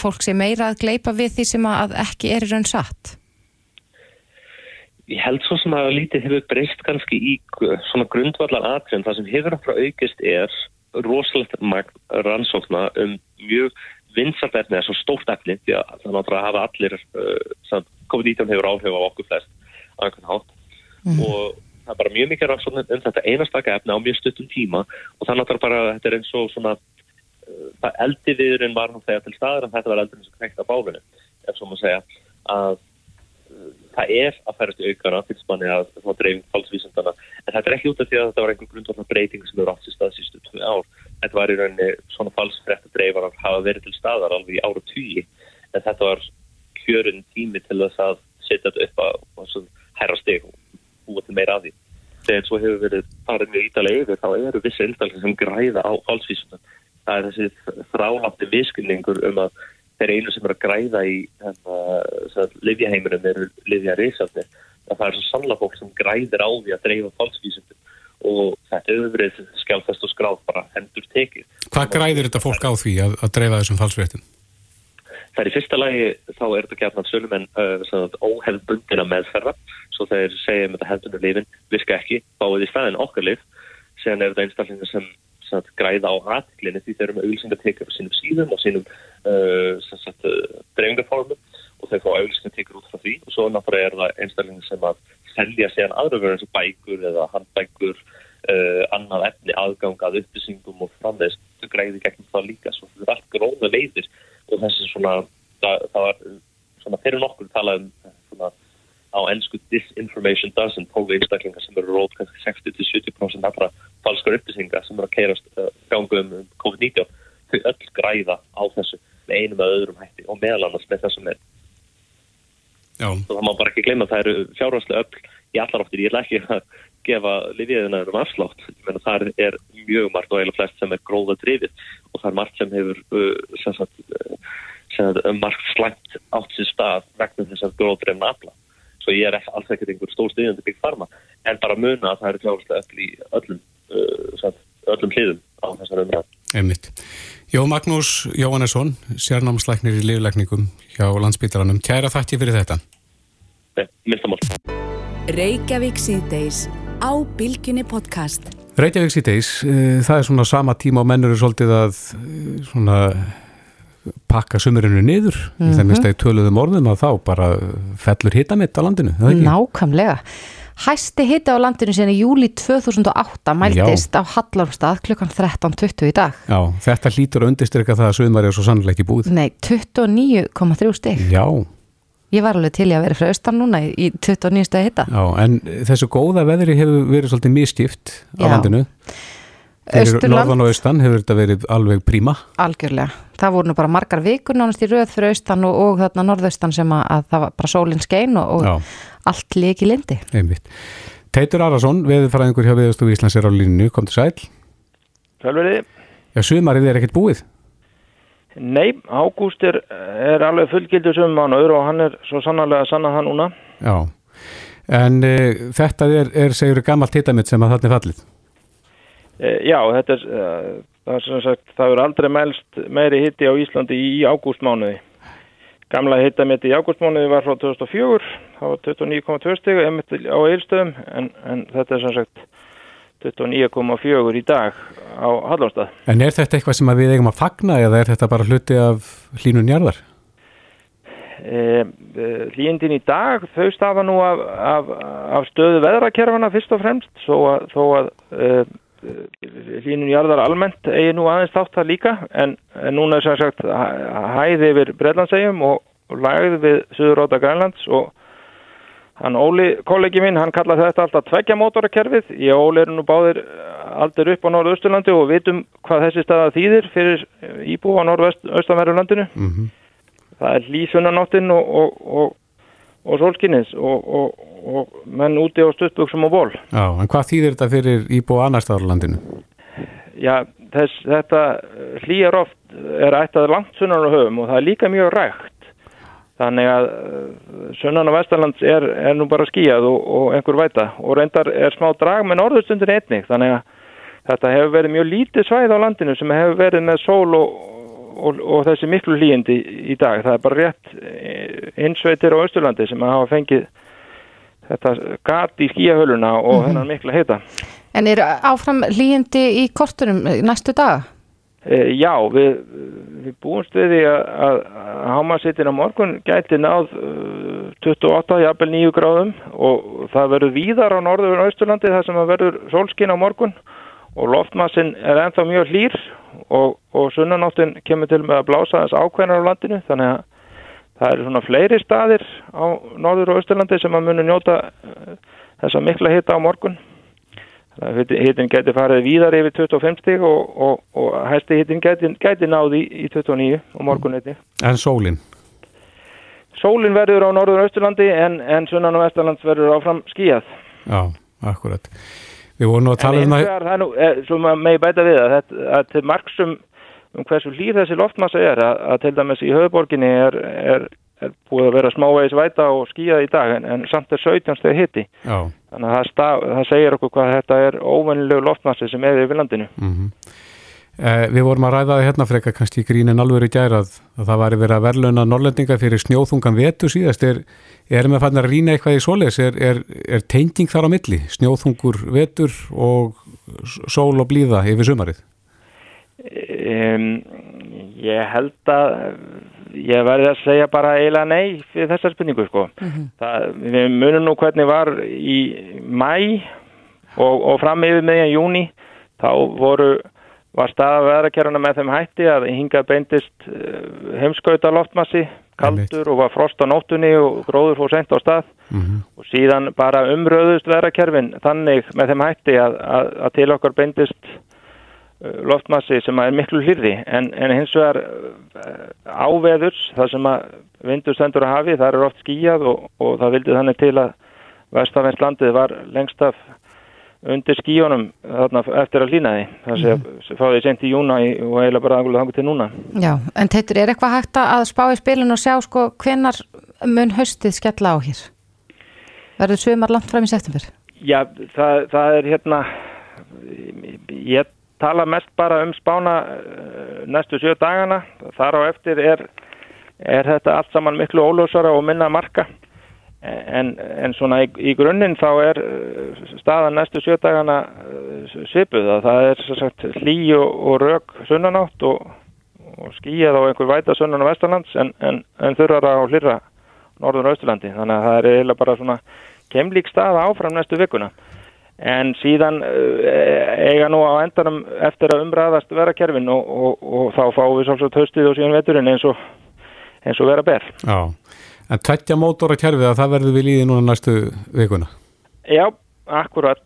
fólk sé meira að gleipa við því sem að ekki er í raun satt? Ég held svo sem að lítið hefur breyst kannski í svona grundvallar aðgrunn. Það sem hefur frá aukist er rosalegt rannsókna um mjög vinsalt efni er svo stórt efni því að það náttúrulega hafa allir uh, COVID-19 hefur áhrif á okkur flest á einhvern hátt mm. og það er bara mjög mikið rannsókn um þetta einastaka efni á mjög stuttum tíma og það náttúrulega bara, þetta er eins og svona uh, eldiviðurinn var hann þegar til staður en þetta var eldirinn sem knækt á bálunum ef svo maður segja að það er að færast í aukana fyrst manni að það var dreifing falsvísundana en þetta er ekki út af því að þetta var einhver grundvallar breyting sem eru átt í stað sístu tvið ár. Þetta var í rauninni svona falsfrætt að dreifar að hafa verið til staðar alveg í ára tíu en þetta var kjörun tími til þess að setja þetta upp að hæra steg og búa til meira af því. Þegar svo hefur verið farið mjög ítalega yfir þá eru vissi einstaklega sem græða á falsvísundana það er þessi þrálafti viskilningur um að þeir einu sem er að græða í hérna, livjaheiminum eru livjareysafni að það er svo sannlega fólk sem græðir á því að dreifa falskvísundum og þetta hefur verið skjálfest og skráð bara hendur tekið. Hvað græðir þetta fólk á því að, að dreifa þessum falsfréttum? Það er í fyrsta lagi þá er þetta gætnað sölum en uh, óhefðbundina meðferða svo þeir segja um þetta hefðbundu lifin virka ekki, báðið í staðin okkar lif sen er þetta einstaklingar sem sagt, græða á aðtiklinni því þeir eru með auðvilsingatekjur á sínum síðum og sínum dreifingarformum og þeir fá auðvilsingatekjur út frá því. Og svo náttúrulega er það einstaklingar sem að selja sér aðra verður eins og bækur eða handbækur uh, annað efni aðgangað upplýsingum og framvegs þau græði gegnum það líka svo þetta er allt gróða leiðir. Og þessi svona það, það var svona fyrir nokkur talað um svona á ennsku disinformation doesn't tóku einstaklingar sem eru rót kannski 60-70% allra falskar upplýsingar sem eru að keirast uh, gangu um COVID-19 þau öll græða á þessu með einum eða öðrum hætti og meðal annars með þessum með Já. og það má bara ekki gleyma að það eru fjárhanslega öll í allar áttir, ég ætla ekki að gefa lifiðina um afslátt menn það er mjög margt og eiginlega flest sem er gróða drifið og það er margt sem hefur uh, sem sagt, uh, sem sagt, margt slæmt átt sér stað vegna þess að gróðdreifna afla svo ég er alls ekkert einhver stór stiðjandi bygg farma en bara muna að það eru fjárhanslega öll í öllum uh, sagt, öllum hliðum á þessar umræð Einmitt. Jó Magnús Jóhannesson, sérnámslæknir í liðlækningum hjá landsbytaranum. Kæra þakki fyrir þetta. Reykjavík síðdeis á Bilginni podcast. Reykjavík síðdeis, uh, það er svona sama tíma og mennur er svolítið að uh, svona pakka sumurinu niður mm -hmm. þannig að það er töluðum orðum að þá bara fellur hitamitt á landinu, það ekki? Nákvæmlega. Hæsti hitta á landinu síðan í júli 2008 mæltist Já. á Hallarstað klukkan 13.20 í dag. Já, þetta hlýtur að undirstryka það að sumar er svo sannlega ekki búið. Nei, 29,3 stygg. Já. Ég var alveg til í að vera frá austan núna í 29 stegi hitta. Já, en þessu góða veðri hefur verið svolítið miskipt á Já. landinu. Fyrir norðan og austan hefur þetta verið alveg príma. Algjörlega. Það voru nú bara margar vikur nánast í röð fyrir austan og, og þarna norðaustan sem að, að það var bara sólinn skein og, og allt leik í lindi. Einmitt. Teitur Arason, veðurfræðingur hjá Veðurstofu Íslands er á línu, kom til sæl. Sjálfurði, Já, sumarið er ekkert búið. Nei, ágúst er, er alveg fullgildur sem mánuður og hann er svo sannarlega að sanna það núna. Já, en e, þetta er, er segjur gammalt hitamitt sem að þarna er fallið. E, já, þetta er, uh, það er sem sagt, það er aldrei mælst meiri hitti á Íslandi í ágústmánuði. Gamla hittamitti í ágústmánuði var frá 2004, það var 29,2 stig emitt á eilstöðum, en, en þetta er sem sagt 29,4 í dag á Hallastad. En er þetta eitthvað sem við eigum að fagna eða er þetta bara hluti af hlínun jarðar? E, e, hlýjendin í dag þau stafa nú af, af, af stöðu veðrakerfana fyrst og fremst þó að, þó að e, hlýjendin jarðar almennt eigi nú aðeins þátt það líka en, en núna er sem sagt hæ- hæði yfir Breitlandsegjum og, og lagði við Suðuróta Grænlands og hann Óli, kollegi minn, hann kallar þetta alltaf tveggja mótorakerfið. Ég og Óli eru nú báðir aldir upp á Norðausturlandi og vitum hvað þessi staða þýðir fyrir íbú á Norðaustanverðurlandinu Mm -hmm. það er hlýsunnanóttin og, og, og, og sólskinnis og, og, og menn úti á stuttbuksum og ból. Já, en hvað þýðir þetta fyrir staðar á landinu? Já, þess, þetta hlýjar oft er ættað langt sunnan á höfum og það er líka mjög rægt. Þannig að uh, sunnan á Vesturlands er, er nú bara skíjað og, og einhver væta og reyndar er smá drag með norðustundin einnig. Þannig að þetta hefur verið mjög lítið svæð á landinu sem hefur verið með sól og, og, og þessi miklu hlýjindi í dag. Það er bara rétt eh, einsveitir á Östurlandi sem hafa fengið þetta gat í skíjahöluna og þennan mikla heita. En er áfram hlýjandi í kortunum næstu daga? E, já, við, við búumst við því að, að, að hámasittin á morgun gæti náð uh, 28, jafnvel 9 gráðum og það verður víðar á norður og austurlandi þar sem það verður sólskin á morgun og loftmassin er ennþá mjög hlýr og, og sunnanáttin kemur til með að blása þess ákveðnar á landinu þannig að það eru svona fleiri staðir á norður og austurlandi sem að munu njóta uh, þessa mikla hita á morgun hittin geti farið víðar yfir 25 stig og, og, og hæsti hittin geti, geti náði í, í 29 og morgun einnig. En sólin? Sólin verður á norður austurlandi en, en sunnan og vesturlands verður áfram skíjað. Já, akkurat. Við vorum nú að tala en um eins að... vegar það er nú, eh, svo maður megi bæta við að, þetta, að til marksum um hversu hlýr þessi loftmassa er að, að til dæmis í höfuborginni er, er, er búið að vera smávegis væta og skíða í dag en, en samt er 17 steg hitti. Já. Þannig að það, staf, það segir okkur hvað þetta er óvennilegu loftmassi sem er yfir landinu. Mm eh, við vorum að ræða það hérna frekar kannski í grínin alveg í gærað að það var verið að verðlauna norrlendinga fyrir snjóþungan vetu síðast. Er, erum við fann að rýna eitthvað í solis? Er, er, er tenging þar á milli? Snjóþungur vetur og sól og blíða yfir sumarið? Um, ég held að ég verði að segja bara eiginlega nei fyrir þessar spurningu sko. Mm -hmm. það, við munum nú hvernig var í mæ og, og fram yfir meðjan júni þá voru var staða veðrakerfuna með þeim hætti að hinga beindist uh, heimskauta loftmassi kaldur og var frost á nóttunni og gróður fór sent á stað mm -hmm. og síðan bara umröðust veðrakerfin þannig með þeim hætti að, að, að til okkar beindist loftmassi sem er miklu hlýrði en, en hins vegar uh, áveðurs það sem að vindur stendur að hafi það er oft skíjað og, og það vildi þannig til að vestafens landið var lengst af undir skíunum þarna eftir að lína því það sé að fá því sent í júna og eiginlega bara angulega þangu til núna Já, en Teitur, er eitthvað hægt að spá í spilin og sjá sko hvenar mun höstið skella á hér? Verður sögumar langt fram í september? Já, það, það er hérna ég tala mest bara um spána eh, næstu sjö dagana. Þar á eftir er, er þetta allt saman miklu ólösara og minna marka. En, en svona í, í grunninn þá er uh, staðan næstu sjötagana uh, svipuð. Að það er sagt, hlý og, og rauk sunnanátt og, og skýjað á einhver væta sunnan á Vesterlands en, en, en þurrar á hlýra norður og austurlandi. Þannig að það er eiginlega bara svona kemlík staða áfram næstu vikuna en síðan uh, eiga nú á endanum eftir að umræðast vera kerfin og, og þá fáum við svolítið höstið og síðan veturinn eins og, eins og vera ber Já En tveggja mótor að kerfið að það verður við líði núna næstu vikuna? Já, akkurat.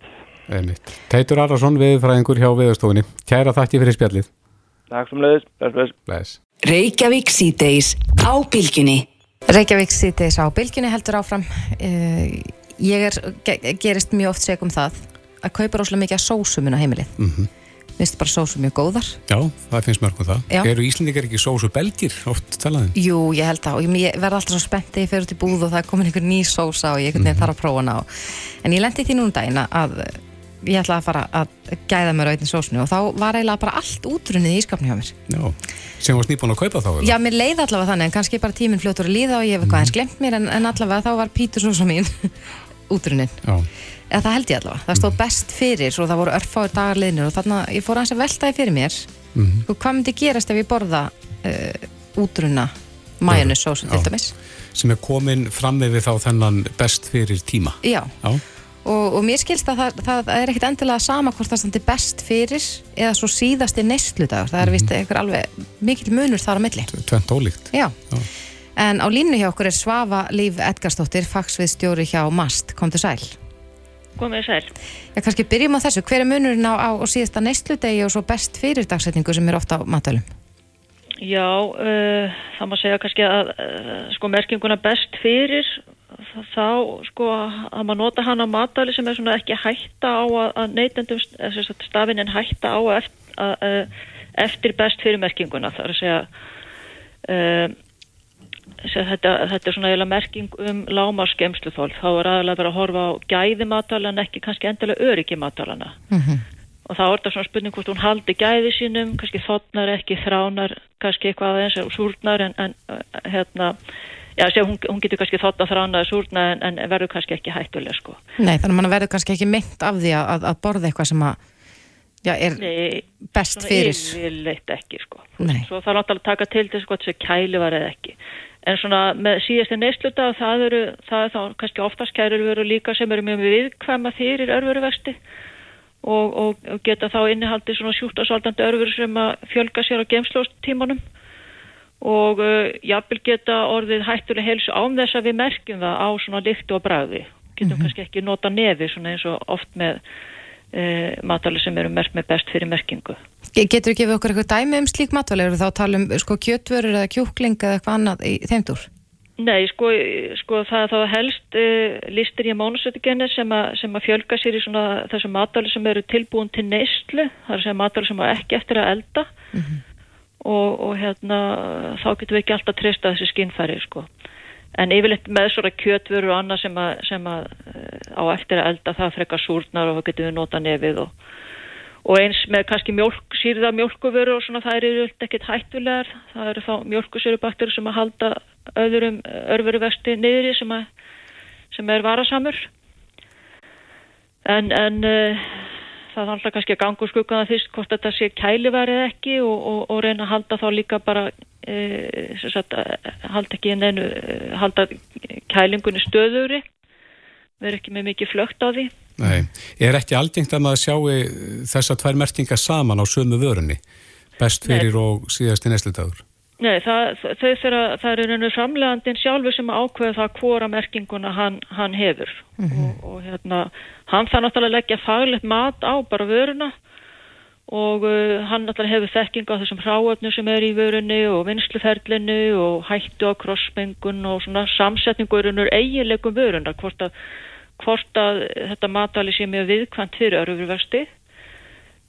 Einmitt. Teitur Arason, viðfræðingur hjá viðstofunni. Kæra þakki fyrir spjallið. Takk sem leiðis. Bless, bless. Reykjavík síðdeis á bylginni. Reykjavík síðdeis á bylginni heldur áfram. Eh, ég er, gerist mjög oft segum það að kaupa róslega mikið að sósumun á heimilið. Mm finnst bara sósu mjög góðar Já, það finnst mörgum það Já. Eru Íslandikar ekki sósu belgir oft talaðin? Jú, ég held það og ég verði alltaf svo spennt þegar ég fer út í búð og það er komin einhver ný sósa og ég mm -hmm. þarf að prófa hana á en ég lendi því núna dæna að ég ætlaði að fara að gæða mér auðvitað sósunu og þá var eiginlega bara allt útrunnið í skapni hjá mér Já, sem var snýpun að kaupa þá? Eða? Já, mér leiði allavega þannig en kannski bara tíminn fljóttur að líða og ég hef eitthvað mm. eins glemt mér en, en allavega þá var pítursósa mín útrunnin eða það held ég allavega, það stóð best fyrir og það voru örfáir dagarliðnir og þannig að ég fór að veltaði fyrir mér. Mm -hmm. og hvað myndi gerast ef ég borða uh, útrunna majónusósu til dæmis? Sem er komin fram með þá þennan best fyrir tíma. Já, já. Og, og mér skilst að það, það er ekkit endilega sama hvort það standi best fyrir eða svo síðast í neistludagur það er vist mhm. einhver alveg mikil munur þar á milli. Tvent ólíkt. Já. Já. En á línu hjá okkur er Svafa Líf Edgarstóttir fagsviðstjóri hjá MAST, kom til sæl komið sæl. Já, kannski byrjum á þessu. Hver er munurinn á, á, á síðasta neistludegi og svo best fyrir dagsetningu sem er ofta á matalum? Já, uh, það má segja kannski að uh, sko merkinguna best fyrir þá sko að maður nota hann á matali sem er svona ekki hætta á að, að neytendum stafinn en hætta á eftir, að, uh, eftir best fyrir merkinguna. Það er að segja uh, þetta, þetta er svona eiginlega merking um lámarskemsluþól þá er aðalega verið að horfa á gæði matala en ekki kannski endilega öryggi matalana mm -hmm. og þá er þetta svona spurning hvort hún haldi gæði sínum, kannski þotnar ekki þránar, kannski eitthvað aðeins súrnar en, en hérna Já, sé, hún, hún getur kannski þótt að þrána súrna en, en verður kannski ekki hættulega sko. Nei, þannig að mann verður kannski ekki mynd af því að, að borða eitthvað sem að já, er Nei, best fyrir. Nei, ég vil eitthvað ekki sko. Nei. Svo það er náttúrulega að taka til þess að þessi kæli var eða ekki en svona með síðast í neysluta það eru, það er þá kannski oftast kærur veru líka sem eru mjög viðkvæma fyrir örveruversti og, og, geta þá innihaldi svona sjúktasaldandi örveru sem að fjölga sér á gemslóstímanum og uh, jafnvel geta orðið hættuleg helsu án þess að við merkjum það á svona lykt og bræði getum mm -hmm. kannski ekki nota nefi svona eins og oft með uh, matali sem eru merkt með best fyrir merkingu Getur þú gefið okkur eitthvað dæmi um slík matvæli? Eru þá að tala um sko, kjötvörur eða kjúkling eða eitthvað annað í þeimdur? Nei, sko, sko það þá helst uh, listir í mónusötugenni sem, sem að fjölga sér í svona þessum matvæli sem eru tilbúin til neyslu, það er sem matvæli sem er ekki eftir að elda mm -hmm. og, og hérna þá getur við ekki alltaf treysta þessi skinnfæri sko. En yfirleitt með svona kjötvöru og annað sem að, sem að uh, á eftir að elda það frekar súrnar og það getur við nota nefið og, og eins með kannski mjölk, sýrða mjölkuvöru og svona það er yfirleitt ekkit hættulegar. Það eru þá mjölkusörubaktur sem að halda öðrum örveruvesti niðri sem, að, sem er varasamur. En, en uh, það er alltaf kannski að ganga úr skuggaða fyrst hvort þetta sé kæliverið ekki og, og, og reyna að halda þá líka bara e, sagt, halda ekki inn einu halda kælingunni stöðuri erum ekki með mikið flögt á því. Nei, er ekki aldingt að maður sjáu þessar tvær merkingar saman á sömu vörunni? Best fyrir Nei. og síðast í nesludagur Nei, það, þeirra, það eru rauninu framlegandin sjálfur sem ákveða það hvora merkinguna hann, hann hefur. Mm -hmm. og, og hérna, hann það náttúrulega leggja faglegt mat á bara vöruna. Og uh, hann náttúrulega hefur þekking á þessum hráöfnu sem er í vörunni og vinsluferlinu og hættu á krossmengun og svona samsetningurinn er eiginleikum vöruna hvort að, hvort að þetta matali sé mjög viðkvæmt fyrir örfurversti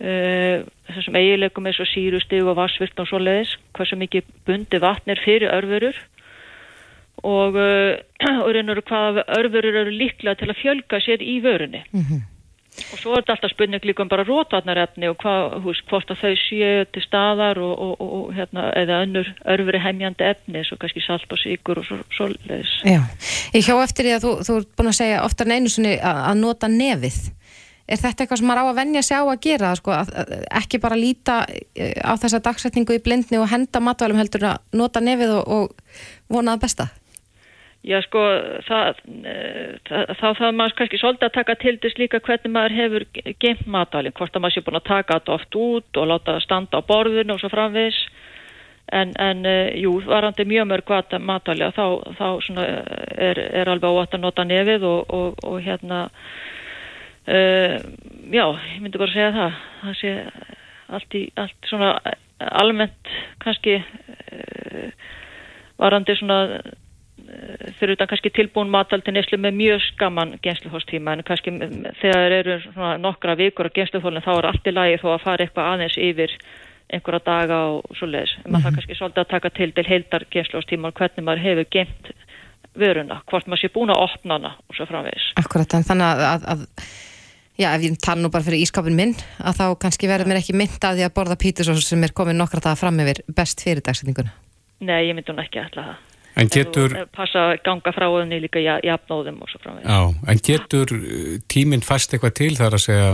Uh, þessum eigileikum eins og sírustig og vassvirt og svo leiðis hversu mikið bundi vatn er fyrir örfurur og, uh, hvaða örfurur eru líklega til að fjölga sér í vörunni. Mm -hmm. og svo er þetta alltaf spurning líka um bara rótvarnarefni og hvað, hús, hvort að þau séu til staðar og, og, og hérna, eða önnur örfuri heimjandi efni svo kannski salt og síkur og svo, svo leiðis Já, ég hjá eftir því að þú, þú ert búin að segja oftar en einu sinni að nota nefið Er þetta eitthvað sem maður á að vennja sig á að gera, sko, ekki bara líta eh, á þessa dagsetningu í blindni og henda matvælum heldur að nota nefið og, og vona það besta? Já, sko, það, eh, það, þá þarf maður kannski svolítið að taka til þess líka hvernig maður hefur geimt matvælum, hvort að maður sé búin að taka þetta oft út og láta það standa á borðinu og svo framvis, en, en eh, jú, varandi mjög mörg matvæli og þá, þá er, er alveg óvægt að nota nefið og, og, og hérna Uh, já, ég myndi bara segja það. Það sé allt í allt svona almennt kannski uh, varandi svona uh, fyrir utan kannski tilbúin mataldi neslu með mjög skaman gensluhóstíma en kannski þegar eru svona nokkra vikur á gensluhólinn þá er allt í lagi þó að fara eitthvað aðeins yfir einhverja daga og svo leiðis en maður mm -hmm. það kannski svolítið að taka til til heildar gensluhóstíma og hvernig maður hefur gemt vöruna, hvort maður sé búin að opna hana og svo framvegis. Akkurat, en þannig að, að, að Já, ef ég tala nú bara fyrir ískapin minn að þá kannski verður mér ekki mynd af því að borða pítursós sem er komin nokkra það fram yfir best fyrir dagsetninguna. Nei, ég myndi hún ekki alltaf það. En getur... En passa að ganga frá henni líka jafnóðum og svo framvegð. Já, en getur uh, tíminn fast eitthvað til þar að segja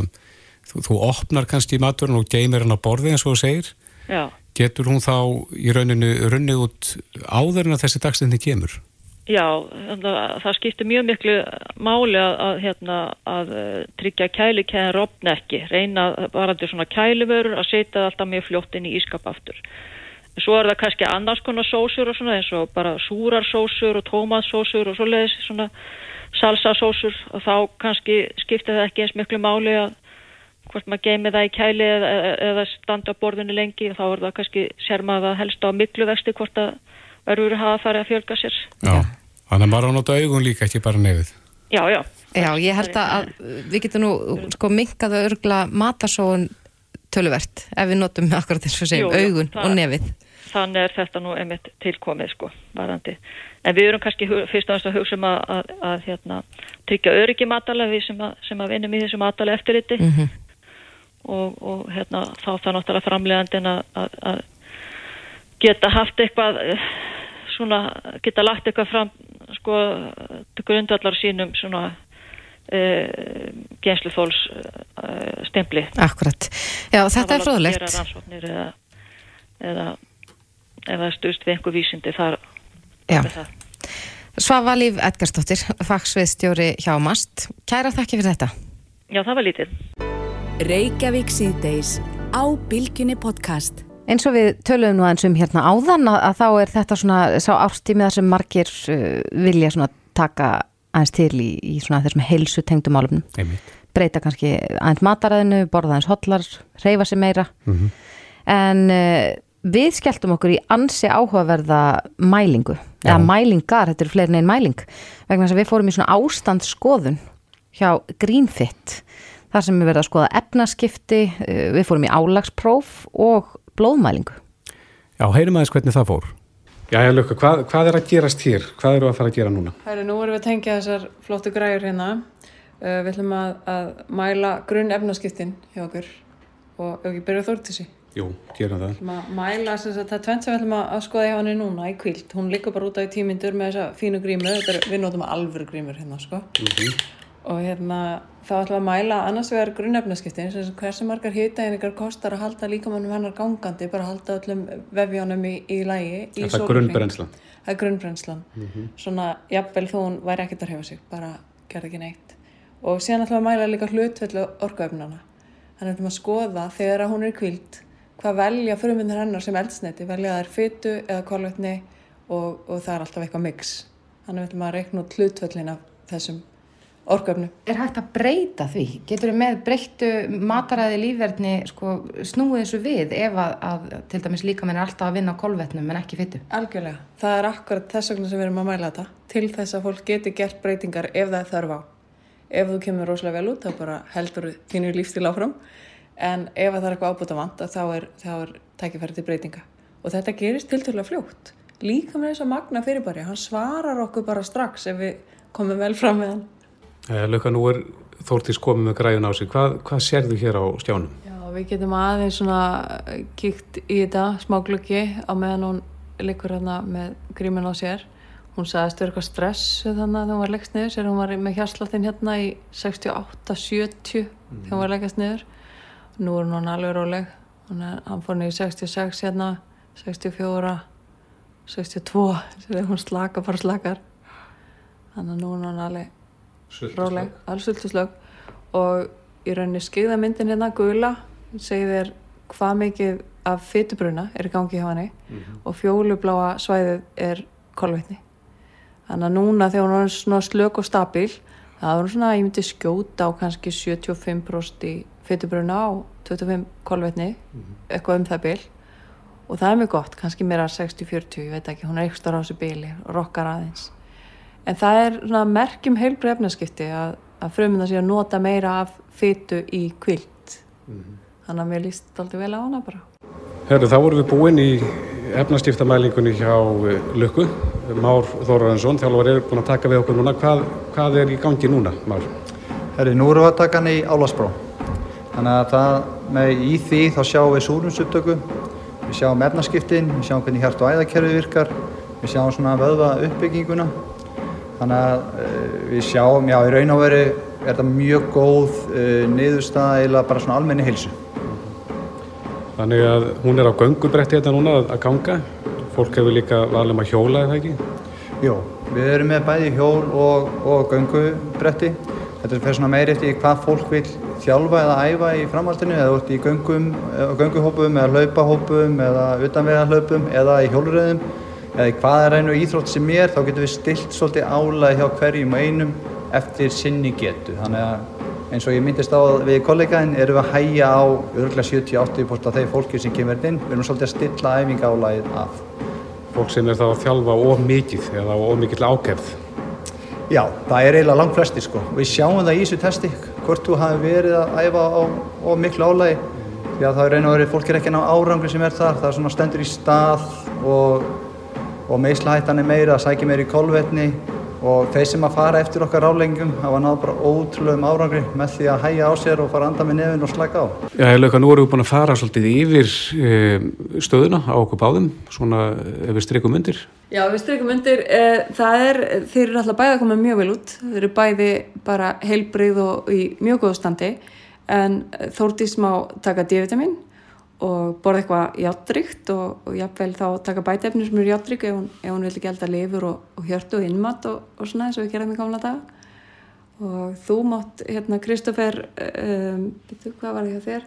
þú, þú opnar kannski maturinn og geymir hann á borði eins og þú segir. Já. Getur hún þá í rauninu runnið út áður en að þessi dagsetning kemur? Já, það skiptir mjög miklu máli að, að, hérna, að uh, tryggja kælikæðin rofnekki, reyna varandi svona kælivörur að setja alltaf mjög fljótt inn í ískap aftur. Svo er það kannski annars konar sósur og svona eins og bara súrarsósur og tómatsósur og svoleiðis svona salsasósur og þá kannski skiptir það ekki eins miklu máli að hvort maður geimi það í kæli eða, eða standa á borðinu lengi og þá er það kannski sér maður að helst á mikluvexti hvort að örfur hafa farið að fjölga sér. Já. Þannig að maður á nota augun líka, ekki bara nefið. Já, já. Já, ég held að við getum nú sko minkað að örgla matasóun töluvert ef við notum akkurat eins og segjum augun það, og nefið. Þannig er þetta nú einmitt tilkomið sko, varandi. En við erum kannski fyrst og næst að hugsa um að, að, að hérna, tryggja öryggi matalega við sem að, sem að vinnum í þessu matalega eftirliti mm -hmm. og, og hérna, þá það náttúrulega framlegandin að geta haft eitthvað svona, geta lagt eitthvað fram sko, grundvallar sínum svona uh, gensluþóls uh, stempli. Akkurat. Já, þetta er fróðlegt. Það var að gera rannsóknir eða, eða, eða stust við einhver vísindi þar. Já. Svavalíf Edgarstóttir, fagsviðstjóri hjá MAST. Kæra þakki fyrir þetta. Já, það var lítið. Reykjavík síðdeis á Bilginni podcast. Eins og við töluðum nú eins um hérna áðan að, að þá er þetta svona sá ástímið þar sem margir uh, vilja svona taka aðeins til í, í svona þessum heilsu tengdum álumnum. Breyta kannski aðeins mataræðinu, borða aðeins hotlar, reyfa sér meira. Mm -hmm. En uh, við skelltum okkur í ansi áhugaverða mælingu. Já. Eða mælingar, þetta eru fleirin einn mæling. Vegna þess að við fórum í svona ástandsskoðun hjá Greenfit. Þar sem við verðum að skoða efnaskipti, uh, við fórum í álagspróf og blóðmælingu. Já, heyrum aðeins hvernig það fór. Já, já, Lukka, hvað, hvað er að gerast hér? Hvað eru að fara að gera núna? Hæri, nú erum við að tengja þessar flottu græur hérna. Uh, við ætlum að, að mæla grunn efnaskiptin hjá okkur og ekki byrja þórt þessi. Jú, gerum það. Við ætlum að mæla þess að það er tvent sem við ætlum að að skoða hjá henni núna í kvíld. Hún liggur bara út á í tímyndur með þessa fínu grímu. Þetta er, við notum alvöru grímur hérna, sko. Og hérna, þá ætlum við að mæla annars vegar grunnefnaskiptin, sem hversu margar hitaeiningar kostar að halda líkamannum hennar gangandi, bara að halda öllum vefjónum í, í lægi. í Er það sólarhring. grunnbrennslan? Það er grunnbrennslan. Svona, jafnvel þó hún væri ekkert að hefa sig, bara gerði ekki neitt. Og síðan ætlum við að mæla líka hlutvellu orkuöfnana. Þannig ætlum við að skoða þegar að hún er kvíld, hvað velja frumvindur hennar sem eldsneiti, velja þær fytu eða kolvetni og, og það er alltaf eitthvað mix. Þannig við ætlum að reikna út hlutvellin af þessum orkuöfnum. Er hægt að breyta því? Getur við með breyttu mataræði lífverðni sko, snúið þessu við ef að, að til dæmis líka minn er alltaf að vinna á kolvetnum en ekki fyttu? Algjörlega. Það er akkurat þess vegna sem við erum að mæla þetta til þess að fólk geti gert breytingar ef það er þörf á. Ef þú kemur rosalega vel út þá bara heldur þínu lífstíl áfram en ef það er eitthvað ábúta vant þá er, er tækifæri til breytinga. Og þetta gerist tilturlega fljótt. Líka með þess að magna fyrirbæri, hann svarar okkur bara strax ef við komum vel fram með hann. Eh, Lukka, nú er Þórtís komið með græjun á sig. Hvað, hvað sérðu hér á stjánum? Já, við getum aðeins svona kíkt í þetta smáglöggi á meðan hún liggur hérna með grímin á sér. Hún sagðist vera eitthvað stressu þannig að hún var leggst niður, sér hún var með hjarsláttinn hérna í 68-70 þegar hún var leggast niður. Nú er hún alveg róleg. Hún er, hann fór niður í 66 hérna, 64, 62, sér hún slaka, bara slakar. Þannig að nú er hún alveg róleg, alveg sultuslög og í rauninni skeiðamyndin hérna gula segir þér hvað mikið af fytubruna er í gangi hjá henni. Og fjólubláa svæðið er kolvetni. Þannig að núna þegar hún er svona slök og stabíl það er hún svona, ég myndi skjóta á kannski 75% í fytubruna og 25 kolvetni eitthvað um það bil. Og það er mjög gott, kannski meira 60-40 ég veit ekki, hún er ekstra á þessu bíli og rokkar aðeins En það er svona merkjum heilbrið efnaskipti að, að frumina sé að nota meira af fytu í kvilt. Þannig að mér líst aldrei vel á hana bara. Herru, þá vorum við búin í efnastiftamælingunni hjá eh, Lukku. Már Þórarensson, þjálfur er búin að taka við okkur núna. Hvað, hvað er í gangi núna, Már? Herri, nú erum við að taka hann í álasbrá. Þannig að það, með, í því þá sjáum við súrumsupptöku, við sjáum efnaskiptin, við sjáum hvernig hjart og æðakerfi virkar, við sjáum svona vöðva uppbygginguna. Þannig að uh, við sjáum, já, í raun og veru er þetta mjög góð uh, niðurstaða eða bara svona almenni heilsu. Þannig að hún er á göngubretti þetta núna að, að ganga. Fólk hefur líka valum að hjóla, eða ekki? Jó, við erum með bæði hjól og, og göngubretti. Þetta er fyrir svona meiri eftir hvað fólk vil þjálfa eða æfa í framhaldinu eða út í göngum, eh, gönguhópum eða hlaupahópum eða utanvegarhlaupum eða í hjóluröðum eða í hvaða reynu íþrótt sem er þá getum við stilt svolítið álæg hjá hverjum og einum eftir sinni getu. Þannig að eins og ég myndist á við kollegaðin erum við að hægja á örgulega 70-80% af þeir fólki sem kemur inn. Við erum svolítið að stilla æfingálægið af. Fólk sem er þá að þjálfa of mikið eða of mikill ákefð. Já, það er eiginlega langt flesti sko. Við sjáum það í þessu testi hvort þú hafi verið að æfa á, á miklu álægi. Því að það er og verið, fólk er ekki ná árangri sem er þar. Það er svona stendur í stað og, og meðslahættan er meira, það sækir meira í kolvetni og þeir sem að fara eftir okkar ráleggingum hafa náð bara ótrúlegum árangri með því að hægja á sér og fara að anda með nefn og slaka á. Já, að nú erum við búin að fara svolítið yfir e, stöðuna á okkur báðum, svona ef við strykum undir. Já, við strykum undir, e, það er, þeir eru alltaf bæði að koma mjög vel út, þeir eru bæði bara heilbrið og í mjög góðu standi en Þórdís má taka D-vitamin og borða eitthvað játtryggt og, og jafnvel þá taka bætefni sem eru játtrygg ef, hún- ef hún vil ekki elda lifur og, og hjörtu og innmat og, og svona eins og við gerðum í gamla daga og þú mátt, hérna, Kristoffer um, betur, hvað var það hjá þér?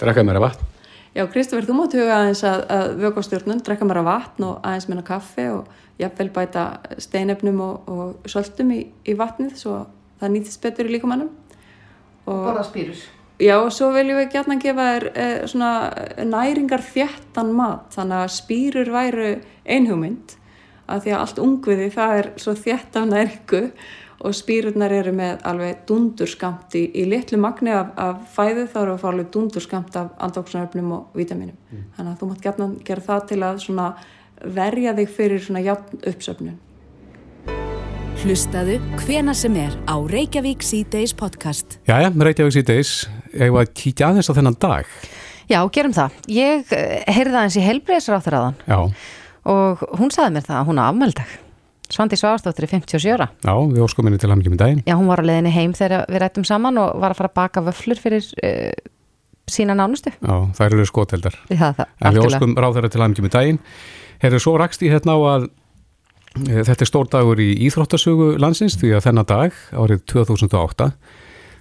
Drekka meira vatn. Já, Kristoffer, þú mátt huga aðeins að, að vöka stjórnun, drekka meira vatn og aðeins meina kaffi og jafnvel bæta steinefnum og, og söltum í, í vatnið svo það nýtist betur í líkamannum og Borða spýrur. Já, og svo viljum við gætna gefa þér eh, svona næringar þéttan mat, þannig að spýrur væru einhugmynd, að því að allt ungviði það er svo þétt af næringu og spýrurnar eru með alveg dundurskamt í, í litlu magni af, af fæðu, þá eru að fá alveg dundurskamt af andóksnaröfnum og vítaminum. Þannig að þú mátt gætna gera það til að svona verja þig fyrir svona játn uppsöfnun. Hlustaðu hvena sem er á Reykjavík C-Days podcast. Jæja, Reykjavík síðdeis, ég var að kíkja aðeins á þennan dag. Já, gerum það. Ég eh, heyrði aðeins í heilbreyðsráþraðan Já, og hún sagði mér það að hún á afmældag. Svandi Svarsdóttir er 57 ára. já, við óskum henni til hamngjum í daginn. Já, hún var á leiðinni heim þegar við rættum saman og var að fara að baka vöflur fyrir uh, sína nánustu. Já, það eru skoteldar. Við það, það, En við óskum ráðherra til hamngjum í daginn. Herru, svo rakst ég hérna á að þetta er stór dagur í Íþróttasögu landsins því að þennan dag, árið 2008,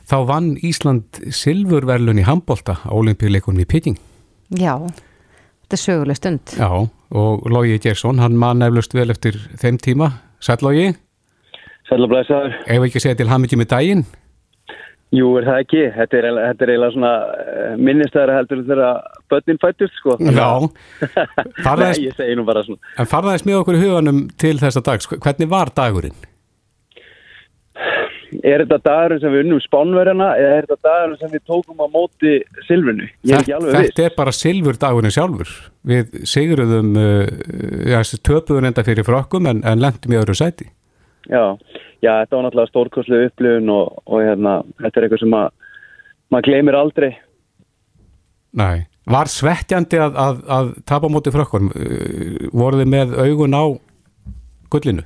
þá vann Ísland silfurverlun í handbolta á olimpíuleikunum í Peking. Já, þetta er söguleg stund. Já, og Lógi Gersson, hann man nefnlust vel eftir þeim tíma. Sæll Lógi, Sæl og blæsaður. ef ekki að segja til hamngjum í daginn? Jú, er það ekki. Þetta er, þetta er eiginlega svona uh, minnistæðara heldur þegar börnin fættust, sko. Já, Nei, farðaðist, ég segi nú bara svona. en farðaðist með okkur í huganum til þessa dags. Hvernig var dagurinn? Er þetta dagurinn sem við unnum spánverjana eða er þetta dagurinn sem við tókum á móti silfrinu? Ég er ekki alveg viss. Þetta er bara silfur dagurinn sjálfur. Við sigruðum, uh, já, töpuðum enda fyrir frökkum en, en lendum í öðru sæti. Já, já, þetta var náttúrulega stórkoslu upplifun og, og hérna, þetta er eitthvað sem að maður gleymir aldrei. Nei. Var svettjandi að, að, að tapa móti frökkum? Uh, voruð þið með augun á gullinu?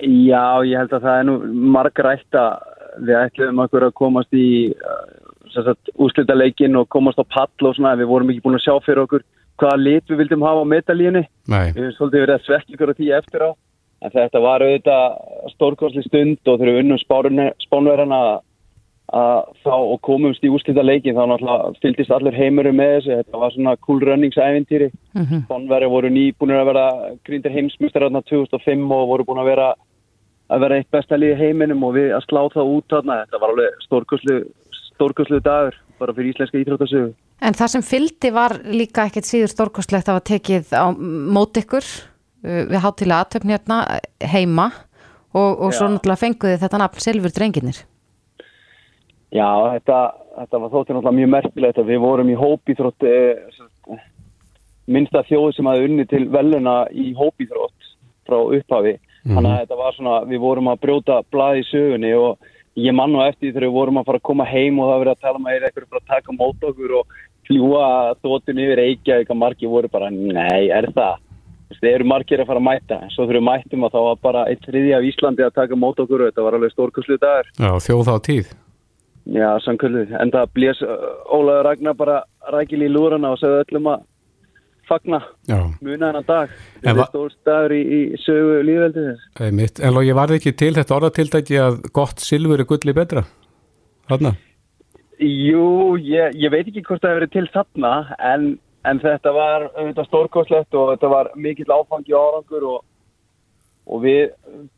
Já, ég held að það er nú margrætt að við ætlum okkur að komast í uh, úslita leikin og komast á pall og svona, við vorum ekki búin að sjá fyrir okkur hvaða lit við vildum hafa á metalínu. Nei. Við höfum svolítið verið að svekja ykkur á því eftir á. En þetta var auðvitað stórkostli stund og við unnum spánverðana að þá og komumst í úrslita leikin þá náttúrulega fylgist allir heimurum með þessu. Þetta var svona cool runnings ævintýri. Mhm. Spánverði voru nýbúinir að vera grindir heimsmyndstar 2005 og voru búin að vera að vera eitt besta liði í heiminum og við að slá það út þarna. Þetta var alveg stórkostlu, stórkostlu dagur bara fyrir íslenska íþróttasögu. En það sem fylgdi var líka ekkert síður stórkostlegt að var tekið á mót ykkur uh, við hátilega aðtöfni hérna heima og, og svo náttúrulega fenguði þetta nafn Silfur drenginir. Já, þetta, þetta var þóttir náttúrulega mjög merkilegt að við vorum í hópíþrótt eh, minnsta þjóð sem hafði unni til veluna í hópíþrótt frá upphafi. Þannig að þetta var svona, við vorum að brjóta blað í sögunni og ég mann og eftir þegar við vorum að fara að koma heim og það verið að tala með eitthvað fyrir að taka mót okkur og fljúa þóttin yfir Reykjavík að margir voru bara, nei, er það? Það eru margir að fara að mæta, en svo við mættum að þá var bara eitt þriði af Íslandi að taka mót okkur og þetta var alveg stórkurslu dagur. Já, þjóð á tíð. Já, samkvöldu. En það blés Ólaður Ragnar bara rækil í lúrana og sagði öllum að fagna Já, muna hennar dag. En Þetta er stór staður í, í sögu líðveldi þess. einmitt. En Lógi, var þið ekki til þetta orðatildæki að gott silfur er gulli betra? Þarna? Jú, ég, ég veit ekki hvort það hefur verið til þarna, en, en þetta var auðvitað stórkostlegt og þetta var mikill áfangi árangur og, og við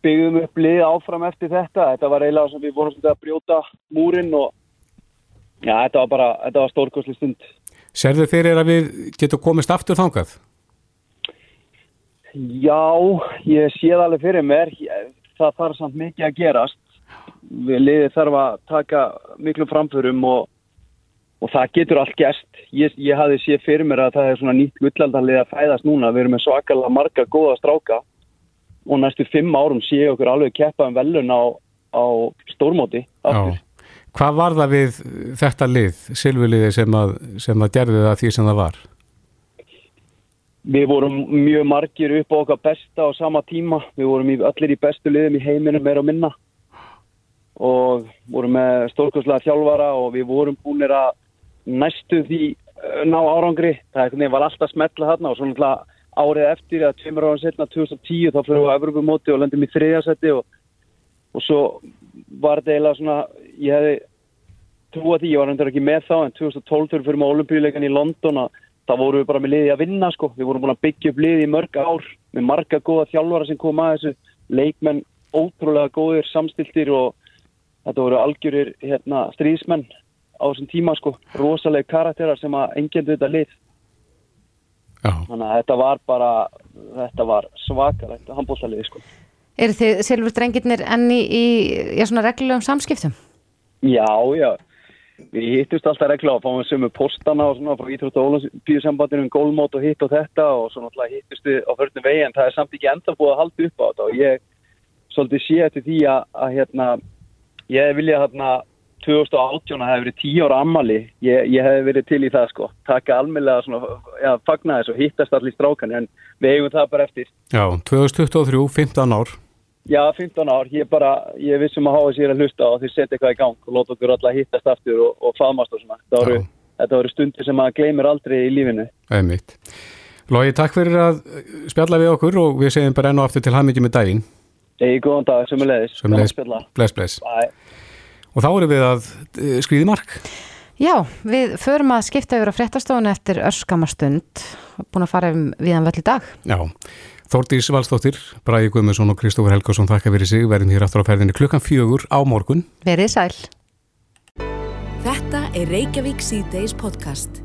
byggðum upp lið áfram eftir þetta. Þetta var eiginlega sem við vorum svolítið að brjóta múrin og já, þetta var bara, þetta var stórkostli stund. Serðu fyrir að við getum komist aftur þangað? Já, ég sé það alveg fyrir mér. Það þarf samt mikið að gerast. Við liðið þarf að taka miklu framförum og, og það getur allt gerst. Ég, ég hafði séð fyrir mér að það er svona nýtt gullaldarlið að fæðast núna. Við erum með svakalega marga góða stráka og næstu fimm árum sé okkur alveg keppa um velun á, á stórmóti. Hvað var það við þetta lið, silfurliði sem að, sem að gerði það því sem það var? Við vorum mjög margir upp á okkar besta á sama tíma. Við vorum í, allir í bestu liðum í heiminum meira og minna. Og vorum með stórkostlega þjálfara og við vorum búinir að næstu því uh, ná árangri. Það var alltaf smetla þarna og svo náttúrulega árið eftir að tveimur ára setna 2010 þá fyrir við á Evropamóti og lendum í þriðasetti og, og svo var þetta eiginlega svona, ég hefði trúa því, ég var hendur ekki með þá en 2012 fyrir fyrir olimpíuleikan í London að þá vorum við bara með liði að vinna sko. við vorum búin að byggja upp liði í mörg ár með marga góða þjálfara sem kom að þessu leikmenn ótrúlega góðir samstiltir og þetta voru algjörir hérna, stríðsmenn á þessum tíma sko, rosalega karakterar sem að engjöndu þetta lið. Þannig að þetta var bara þetta var svakalegt handbóltalið sko. Eru þið Silfur drengirnir enn í, í reglulegum samskiptum? Já, já. við hittust alltaf regla og fáum sömu postana og svona frá Íþrótt og Ólandsbíðsambandinu um gólmót og hitt og þetta og svo náttúrulega hittust við á förnum vegi en það er samt ekki enda búið að halda upp á þetta og ég svolítið sé eftir því að, að hérna, ég vilja hérna 2018 að það hefði verið 10 ára ammali, ég, ég hef verið til í það sko, taka almeinlega svona, já, fagna þess og hittast allir strákan en við eigum það bara eftir. Já, 2023, 15 ár. Já, 15 ár, ég bara, ég vissum að háa sér að hlusta og þeir setja eitthvað í gang og láta okkur alla hittast aftur og, og faðmast og svona. Voru, þetta voru stundir sem maður gleymir aldrei í lífinu. Einmitt. Lógi, takk fyrir að spjalla við okkur og við segjum bara enn og aftur til hamingi með daginn. Egi, góðan dag, sömulegis. Sömulegis, bless, bless. Bye. Og þá erum við að skrýði mark. Já, við förum að skipta yfir á fréttastofun eftir örskamastund, búin að fara um viðan völl í dag. Já, Þórdís Valstóttir, Bræði Guðmundsson og Kristófur Helgarsson þakka fyrir sig, verðum hér aftur á ferðinni klukkan fjögur á morgun. Verið sæl. Þetta er Reykjavík C-Days podcast.